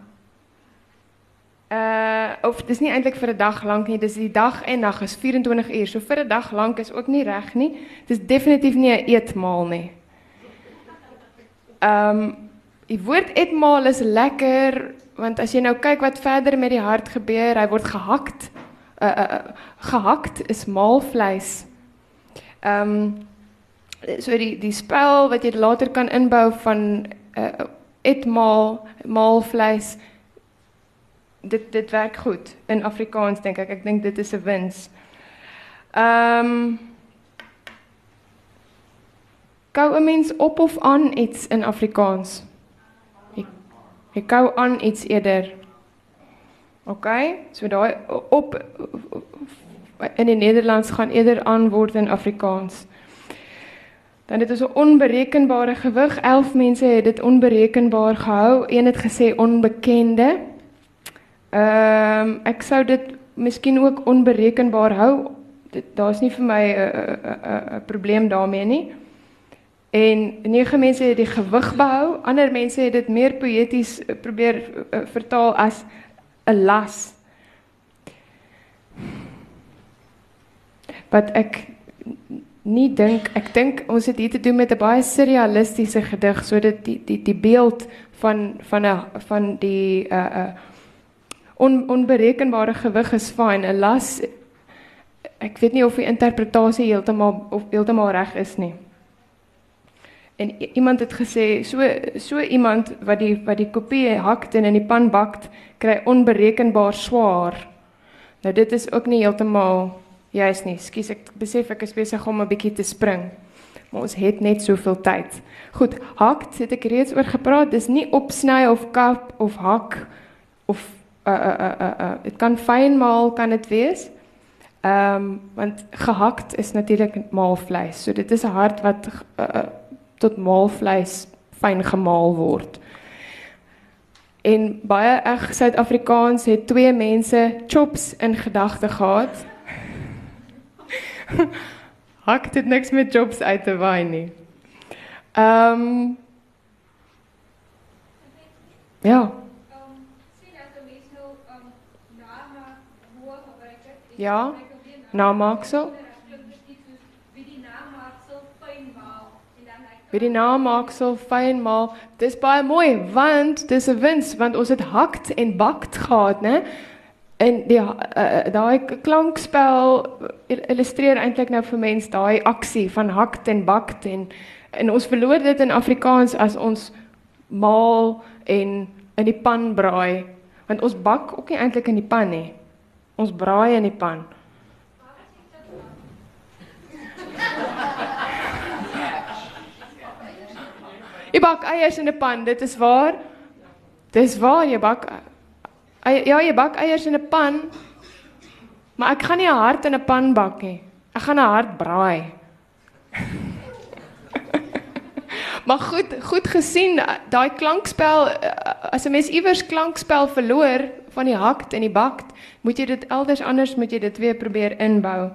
Uh of dis nie eintlik vir 'n dag lank nie, dis die dag en nag is 24 uur. So vir 'n dag lank is ook nie reg nie. Dis definitief nie 'n eetmaal nie. Ehm um, die woord eetmaal is lekker want as jy nou kyk wat verder met die hart gebeur, hy word gehakt. Uh uh gehakt is maalvleis. Ehm um, so die die spel wat jy later kan inbou van uh, etmaal maalvleis dit dit werk goed in Afrikaans dink ek ek dink dit is 'n wins. Ehm um, Gou 'n mens op of aan iets in Afrikaans. Ek gou aan iets eerder. OK, so daai op in die Nederlands gaan eerder aan word in Afrikaans. Dan het ons 'n onberekenbare gewig. 11 mense het dit onberekenbaar gehou. Een het gesê onbekende. Ehm um, ek sou dit miskien ook onberekenbaar hou. Daar's nie vir my 'n 'n probleem daarmee nie. En nege mense het die gewig behou. Ander mense het dit meer poëties probeer vertaal as 'n las. Wat ek nie dink ek dink ons het hier te doen met 'n baie surrealistiese gedig sodat die die die beeld van van 'n van die uh uh on, onberekenbare gewig is fyn 'n las ek weet nie of die interpretasie heeltemal of heeltemal reg is nie. En iemand het gesê so so iemand wat die wat die kopie hak en in die pan bak kry onberekenbaar swaar. Nou dit is ook nie heeltemal Juist nie. Skus, ek besef ek is besig om 'n bietjie te spring. Maar ons het net soveel tyd. Goed, hak, het ek reeds oor gepraat. Dis nie opsny of kap of hak of uh uh uh uh, uh. dit kan fynmaal kan dit wees. Ehm um, want gehakt is natuurlik maalvleis. So dit is 'n hart wat uh, uh, tot maalvleis fyn gemaal word. En baie eg Suid-Afrikaans het twee mense chops in gedagte gehad. Hak dit niks met jobs uit te waai nie. Ehm um, Ja. Ja. Namaaksel. Wie die namaaksel fyn maal. Dis baie mooi want dis 'n wins want ons het hakt en bakt gehad, né? En die uh, daai klankspel illustreer eintlik nou vir mense daai aksie van hakt en bakt en en ons verloor dit in Afrikaans as ons maal en in die pan braai want ons bak ook nie eintlik in die pan nie. Ons braai in die pan. Jy bak eiers in 'n pan, dit is waar. Dis waar jy bak Ja, jy bak eiers in 'n pan. Maar ek gaan nie 'n hart in 'n pan bak nie. Ek gaan 'n hart braai. maar goed, goed gesien, daai klankspel as 'n mens iewers klankspel verloor van die hakt en die bakt, moet jy dit elders anders moet jy dit weer probeer inbou.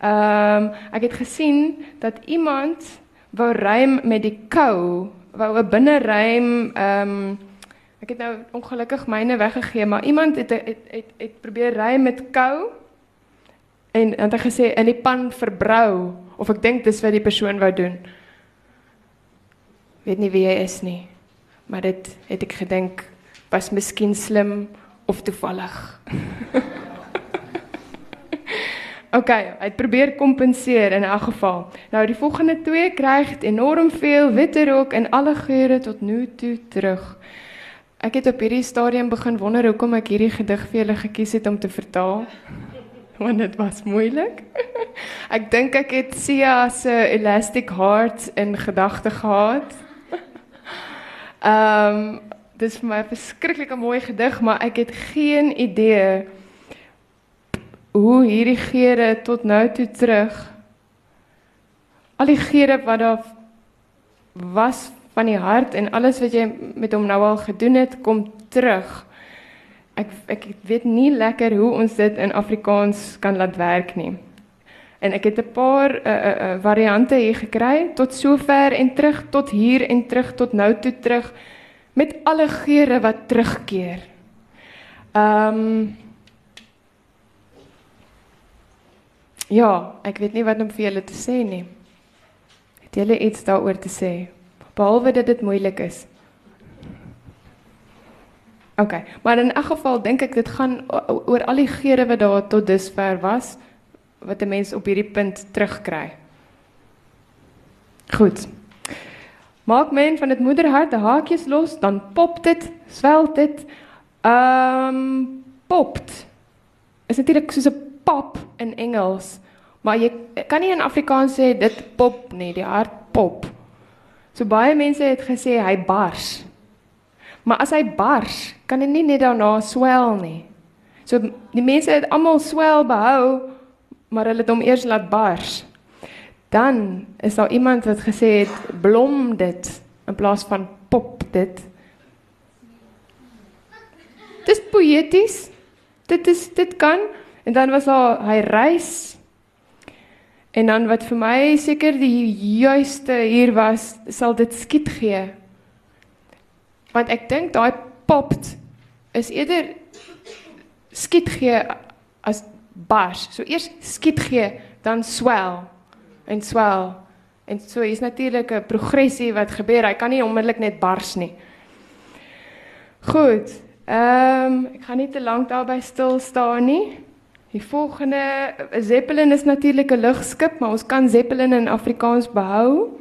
Ehm um, ek het gesien dat iemand wou rym met die kou, wou 'n binnerym ehm um, ek het nou ongelukkig myne weggegee, maar iemand het het het, het, probeer rym met kou en het gesê in die pan verbrou of ek dink dis wat die persoon wou doen. Weet nie wie hy is nie. Maar dit het ek gedink was miskien slim of toevallig. Okay, hy probeer kompenseer in elk geval. Nou die volgende twee kry enorm veel witte rook en alle geure tot nu toe terug. Ek het op hierdie stadium begin wonder hoekom ek hierdie gedig vir julle gekies het om te vertaal. Want dit was moeilik. ek dink ek het Sia se Elastic Heart in gedagte gehad. Ehm um, dis vir my 'n verskriklike mooi gedig, maar ek het geen idee hoe hierdie geure tot nou toe terug al die geure wat daar was van die hart en alles wat jy met hom nou al gedoen het kom terug. Ek ek weet nie lekker hoe ons dit in Afrikaans kan laat werk nie. En ek het 'n paar uh, uh, uh, variante hier gekry tot sover en terug tot hier en terug tot nou toe terug met alle geure wat terugkeer. Ehm um, Ja, ek weet nie wat om vir julle te sê nie. Het julle iets daaroor te sê? Behalwe dat dit moeilik is. OK, maar in 'n geval dink ek dit gaan oor al die geure wat daar tot dusver was wat 'n mens op hierdie punt terugkry. Goed. Maak men van dit moederhart 'n haakjies los, dan pop dit, swel dit. Ehm um, popt. Is natuurlik soos 'n pop in Engels. Maar jy kan nie in Afrikaans sê dit pop nie, die hart pop. So baie mense het gesê hy bars. Maar as hy bars, kan dit nie net daarna swel nie. So die mense het almal swel behou, maar hulle het hom eers laat bars. Dan is daar iemand wat gesê het blom dit in plaas van pop dit. Dis poëties. Dit is dit kan En dan was daar hy reis. En dan wat vir my seker die juiste hier was, sal dit skiet gee. Want ek dink daai popt is eerder skiet gee as bars. So eers skiet gee, dan swel en swel. En so is natuurlik 'n progressie wat gebeur. Hy kan nie onmiddellik net bars nie. Goed. Ehm um, ek gaan nie te lank daarby stil staan nie. Die volgende Zeppelin is natuurlik 'n lugskip, maar ons kan Zeppelin in Afrikaans behou.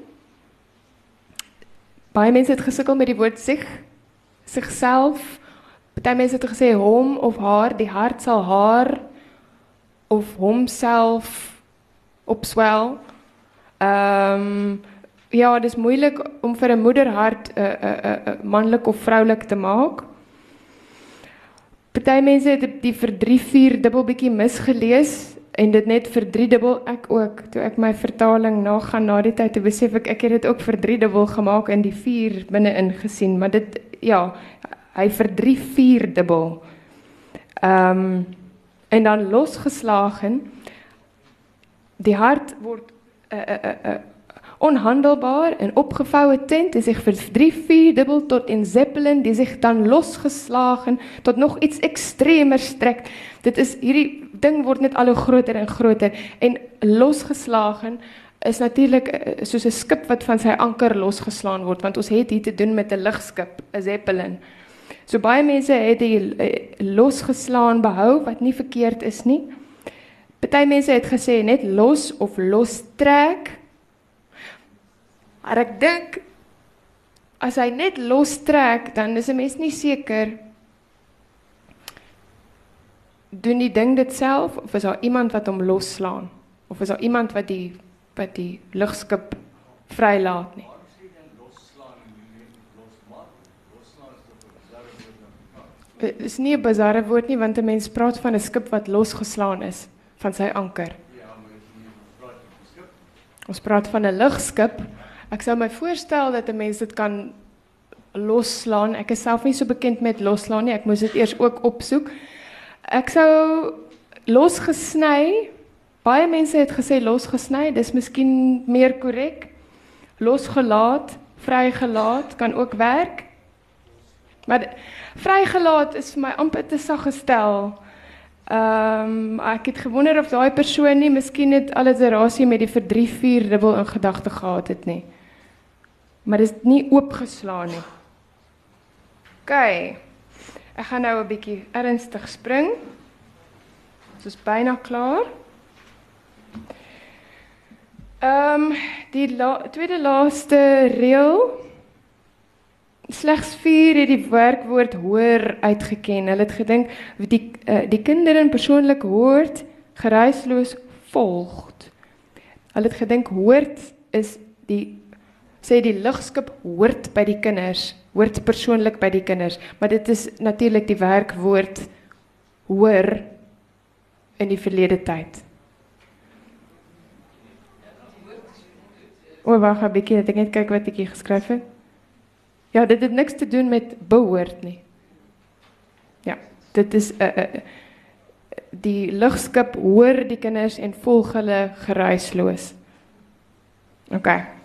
Baie mense het gesukkel met die woord sig, sigself. Party mense het gesê hom of haar, die hart sal haar of homself opswel. Ehm um, ja, dit is moeilik om vir 'n moederhart 'n uh, 'n uh, 'n uh, uh, manlik of vroulik te maak. Party mense het die vir 3 4 dubbel bietjie misgelees en dit net vir 3 dubbel ek ook toe ek my vertaling nagaan na die tyd te besef ek ek het dit ook vir 3 dubbel gemaak in die 4 binne in gesien maar dit ja hy vir 3 4 dubbel. Ehm um, en dan losgeslagen die hart word 'n uh, 'n uh, 'n uh, uh, onhandelbaar en opgevouwen tent die zich verdrie dubbel tot in zeppelin die zich dan losgeslagen tot nog iets extremer strekt. Dit is hierdie ding word net al hoe groter en groter en losgeslagen is natuurlik eh, soos 'n skip wat van sy anker losgeslaan word want ons het hier te doen met 'n lugskip, 'n zeppelin. So baie mense het die eh, losgeslaan behou wat nie verkeerd is nie. Party mense het gesê net los of lostrek Maar ek dink as hy net lostrek, dan is 'n mens nie seker doen die ding dit self of is daar iemand wat hom losslaan of is daar iemand wat die wat die lugskip vrylaat nie. Dit is nie 'n bizarre woord nie want 'n mens praat van 'n skip wat losgeslaan is van sy anker. Ja, maar dit is nie 'n skip. Ons praat van 'n lugskip. Ek sou my voorstel dat 'n mens dit kan losslaan. Ek is self nie so bekend met losslaan nie. Ek moes dit eers ook opsoek. Ek sou losgesny. Baie mense het gesê losgesny. Dis miskien meer korrek. Losgelaat, vrygelaat kan ook werk. Maar vrygelaat is vir my amper te sag gestel. Ehm um, ek het gewonder of daai persoon nie miskien net alliterasie met die 3 4 dubbel in gedagte gehad het nie. Maar dit is nie oopgeslaan nie. OK. Ek gaan nou 'n bietjie ernstig spring. Ons is byna klaar. Ehm um, die la tweede laaste reël slegs 4 het die werkwoord hoor uitgeken. Hulle het gedink die uh, die kinders persoonlik hoort geruisloos volg. Hulle het gedink hoort is die sê die lugskip hoort by die kinders, hoort persoonlik by die kinders, maar dit is natuurlik die werkwoord hoor in die verlede tyd. O, wag 'n bietjie, ek net kyk wat ek hier geskryf het. Ja, dit het niks te doen met behoort nie. Ja, dit is 'n uh, uh, die lugskip hoor die kinders en volg hulle geruisloos. OK.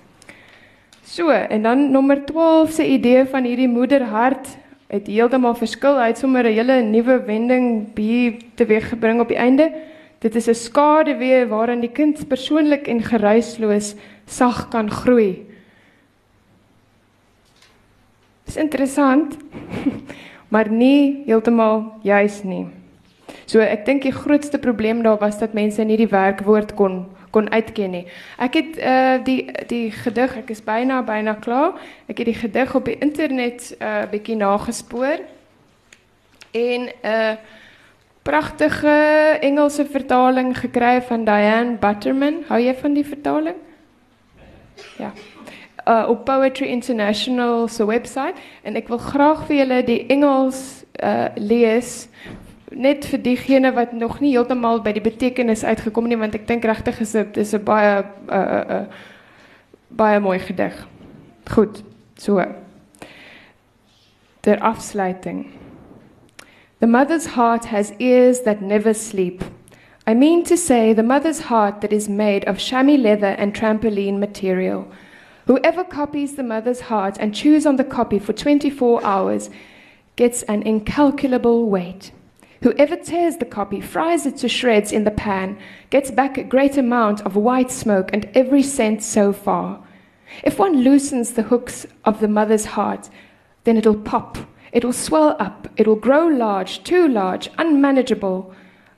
So, en dan nommer 12 se idee van hierdie moederhart het heeltemal verskil. Hy het sommer 'n hele nuwe wending hier teweeggebring op die einde. Dit is 'n skade weer waarin die kind persoonlik en geruisloos sag kan groei. Dis interessant. maar nie heeltemal juis nie. So ek dink die grootste probleem daar was dat mense nie die werkwoord kon kon uitken nie. Ek het uh die die gedig, ek is byna byna klaar. Ek het die gedig op die internet uh bietjie nagespoor. En 'n uh, pragtige Engelse vertaling gekry van Diane Butterman. Hou jy van die vertaling? Ja uh, op Poetry International se webwerf en ek wil graag vir julle die Engels uh, lees net vir diegene wat nog nie heeltemal by die betekenis uitgekom nie want ek dink regtig is dit is 'n baie uh, uh, uh, baie mooi gedig. Goed. So. Der afsluiting. The mother's heart has ears that never sleep. I mean to say the mother's heart that is made of chamois leather and trampoline material. Whoever copies the mother's heart and chews on the copy for 24 hours gets an incalculable weight. Whoever tears the copy, fries it to shreds in the pan, gets back a great amount of white smoke and every cent so far. If one loosens the hooks of the mother's heart, then it'll pop, it'll swell up, it'll grow large, too large, unmanageable,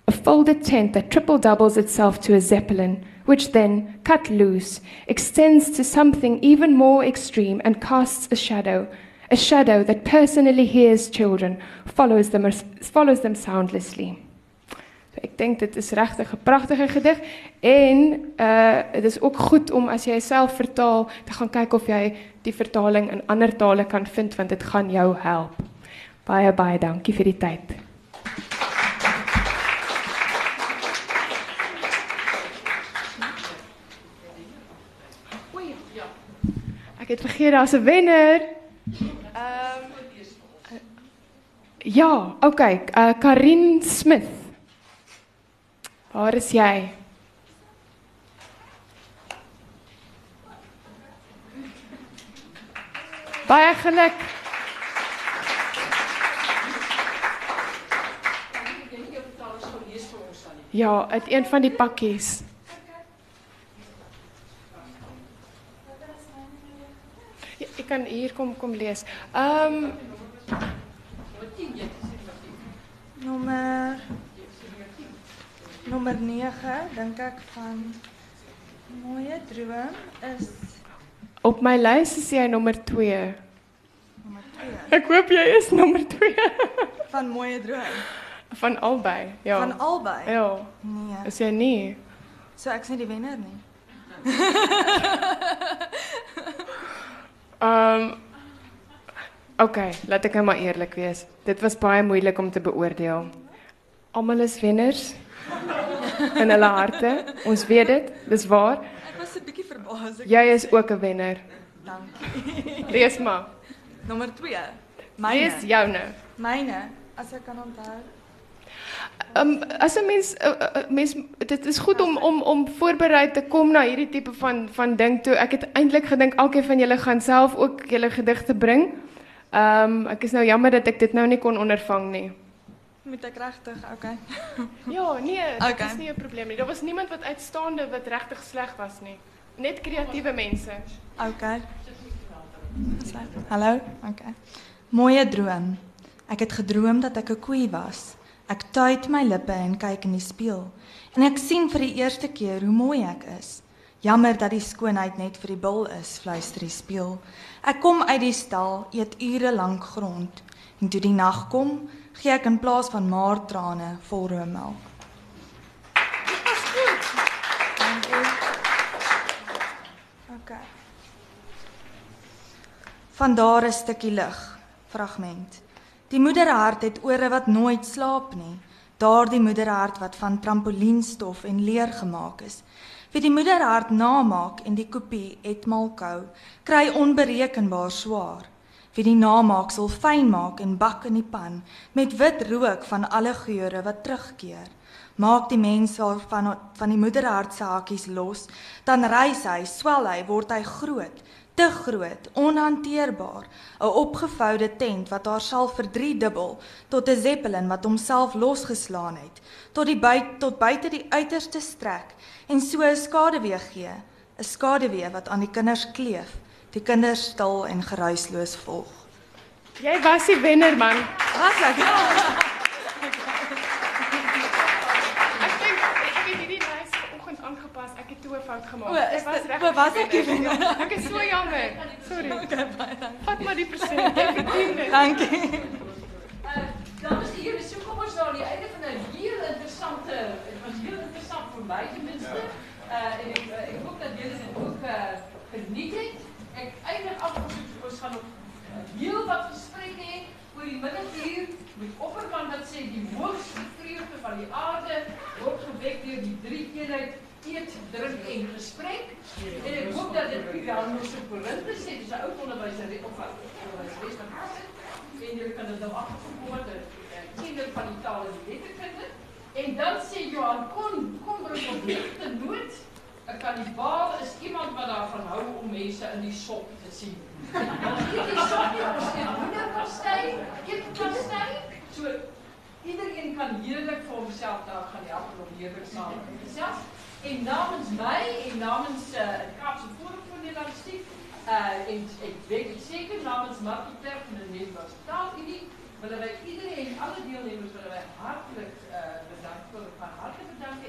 a folded tent that triple doubles itself to a zeppelin which then, cut loose, extends to something even more extreme and casts a shadow, a shadow that personally hears children, follows them, follows them soundlessly. So ek dink dit is regtig 'n pragtige gedig en uh dit is ook goed om as jy self vertaal te gaan kyk of jy die vertaling in ander tale kan vind want dit gaan jou help. Baie baie dankie vir die tyd. Ek het vergeet daar's 'n wenner. Ehm um, Ja, okay, uh, Karin Smith. Waar is jy? Baie geluk. Ja, uit een van die pakkies. ek kan hier kom kom lees. Ehm um, nommer nommer 9 dink ek van mooie droom is op my lys is jy nommer 2. Nommer 2. Ek hoop jy is nommer 2. van mooie droom. Van albei, ja. Van albei. Ja. Nee. Is jy nie? So ek's nie die wenner nie. Um, OK, laat ek nou maar eerlik wees. Dit was baie moeilik om te beoordeel. Almal is wenners in hulle harte. Ons weet dit, dis waar. Ek was 'n bietjie verbaas. Jy is ook 'n wenner. Dankie. Lees maar. Nommer 2. Lees joune. Myne, as ek kan onthou. Um, as 'n mens uh, uh, mens dit is goed om om om voorberei te kom na hierdie tipe van van ding toe. Ek het eintlik gedink elkeen van julle gaan self ook julle gedigte bring. Ehm um, ek is nou jammer dat ek dit nou nie kon ondervang nie. Moet ek regtig? Okay. Ja, nee, dit Okay. is nie 'n probleem nie. Daar was niemand wat uitstaande wat regtig sleg was nie. Net kreatiewe mense. Okay. Hallo. Okay. Mooie droom. Ek het gedroom dat ek 'n koei was. Ek tuit my lippe en kyk in die spieël. En ek sien vir die eerste keer hoe mooi ek is. Jammer dat die skoonheid net vir die bil is, fluister die spieël. Ek kom uit die stal, eet ure lank grond. En toe die nag kom, gee ek in plaas van maartrane vol roommelk. Dit was goed. Dankie. Okay. Vandaar 'n stukkie lig fragment. Die moederhart het ore wat nooit slaap nie. Daardie moederhart wat van trampolienstof en leer gemaak is. Wie die moederhart namaak en die kopie etmal kou, kry onberekenbaar swaar. Wie die namaaksel fyn maak en bak in die pan met wit rook van alle geure wat terugkeer. Maak die mens waarvan van die moederhart se hakkies los, dan reis hy, swel hy, word hy groot, te groot, onhanteerbaar, 'n opgevoude tent wat haar sal verdriedubbel tot 'n zeppelin wat homself losgeslaan het, tot die buit tot buite die uiterste strek en so 'n skaduwee gee, 'n skaduwee wat aan die kinders kleef, die kinders stil en geruisloos volg. Jy was die wenner man. Was ek? Ek fout gemaak. O, is regtig o, was ek wenner. Ek is so jammer. Sorry. Vat maar die persent. Jy verdien dit. Dankie. Dames en heren, so kom ons nou aan die einde van 'n heel interessante, het was heel interessant vir my ten minste. Uh en ek uh, ek hoop dat julle dit ook uh geniet het. Ek eindig af ons ons gaan nog uh, heel wat gespreek hê oor die middaguur met opperman wat sê die hoogste vreugde van die aarde word gewek deur die drie eenheid eet, drink en gesprek. En ek hoop dat dit vir jou nog so Korinthe sê, dis 'n ou onderwyser wat onderwyseres van Hasse en jy kan dit nou agterkom wat 'n kinder van die taal en letterkunde. En dan sê Johan kon kom bring op ligte noot. 'n Kannibaal is iemand wat daarvan hou om mense in die sop te sien. Ons eet die sop nie, ons eet hoenderpastei, kippenpastei. So iedereen kan heerlik vir homself daar gaan help om heerlik saam te gesels. in namens mij, in namens eh, het Kaapse Forum voor Nederlandistiek, uh, eh, in, ik weet het zeker, namens Martin Perk van de Nederlandse Taalunie, willen wij iedereen, alle deelnemers, willen wij hartelijk uh, bedanken, van hartelijk bedanken.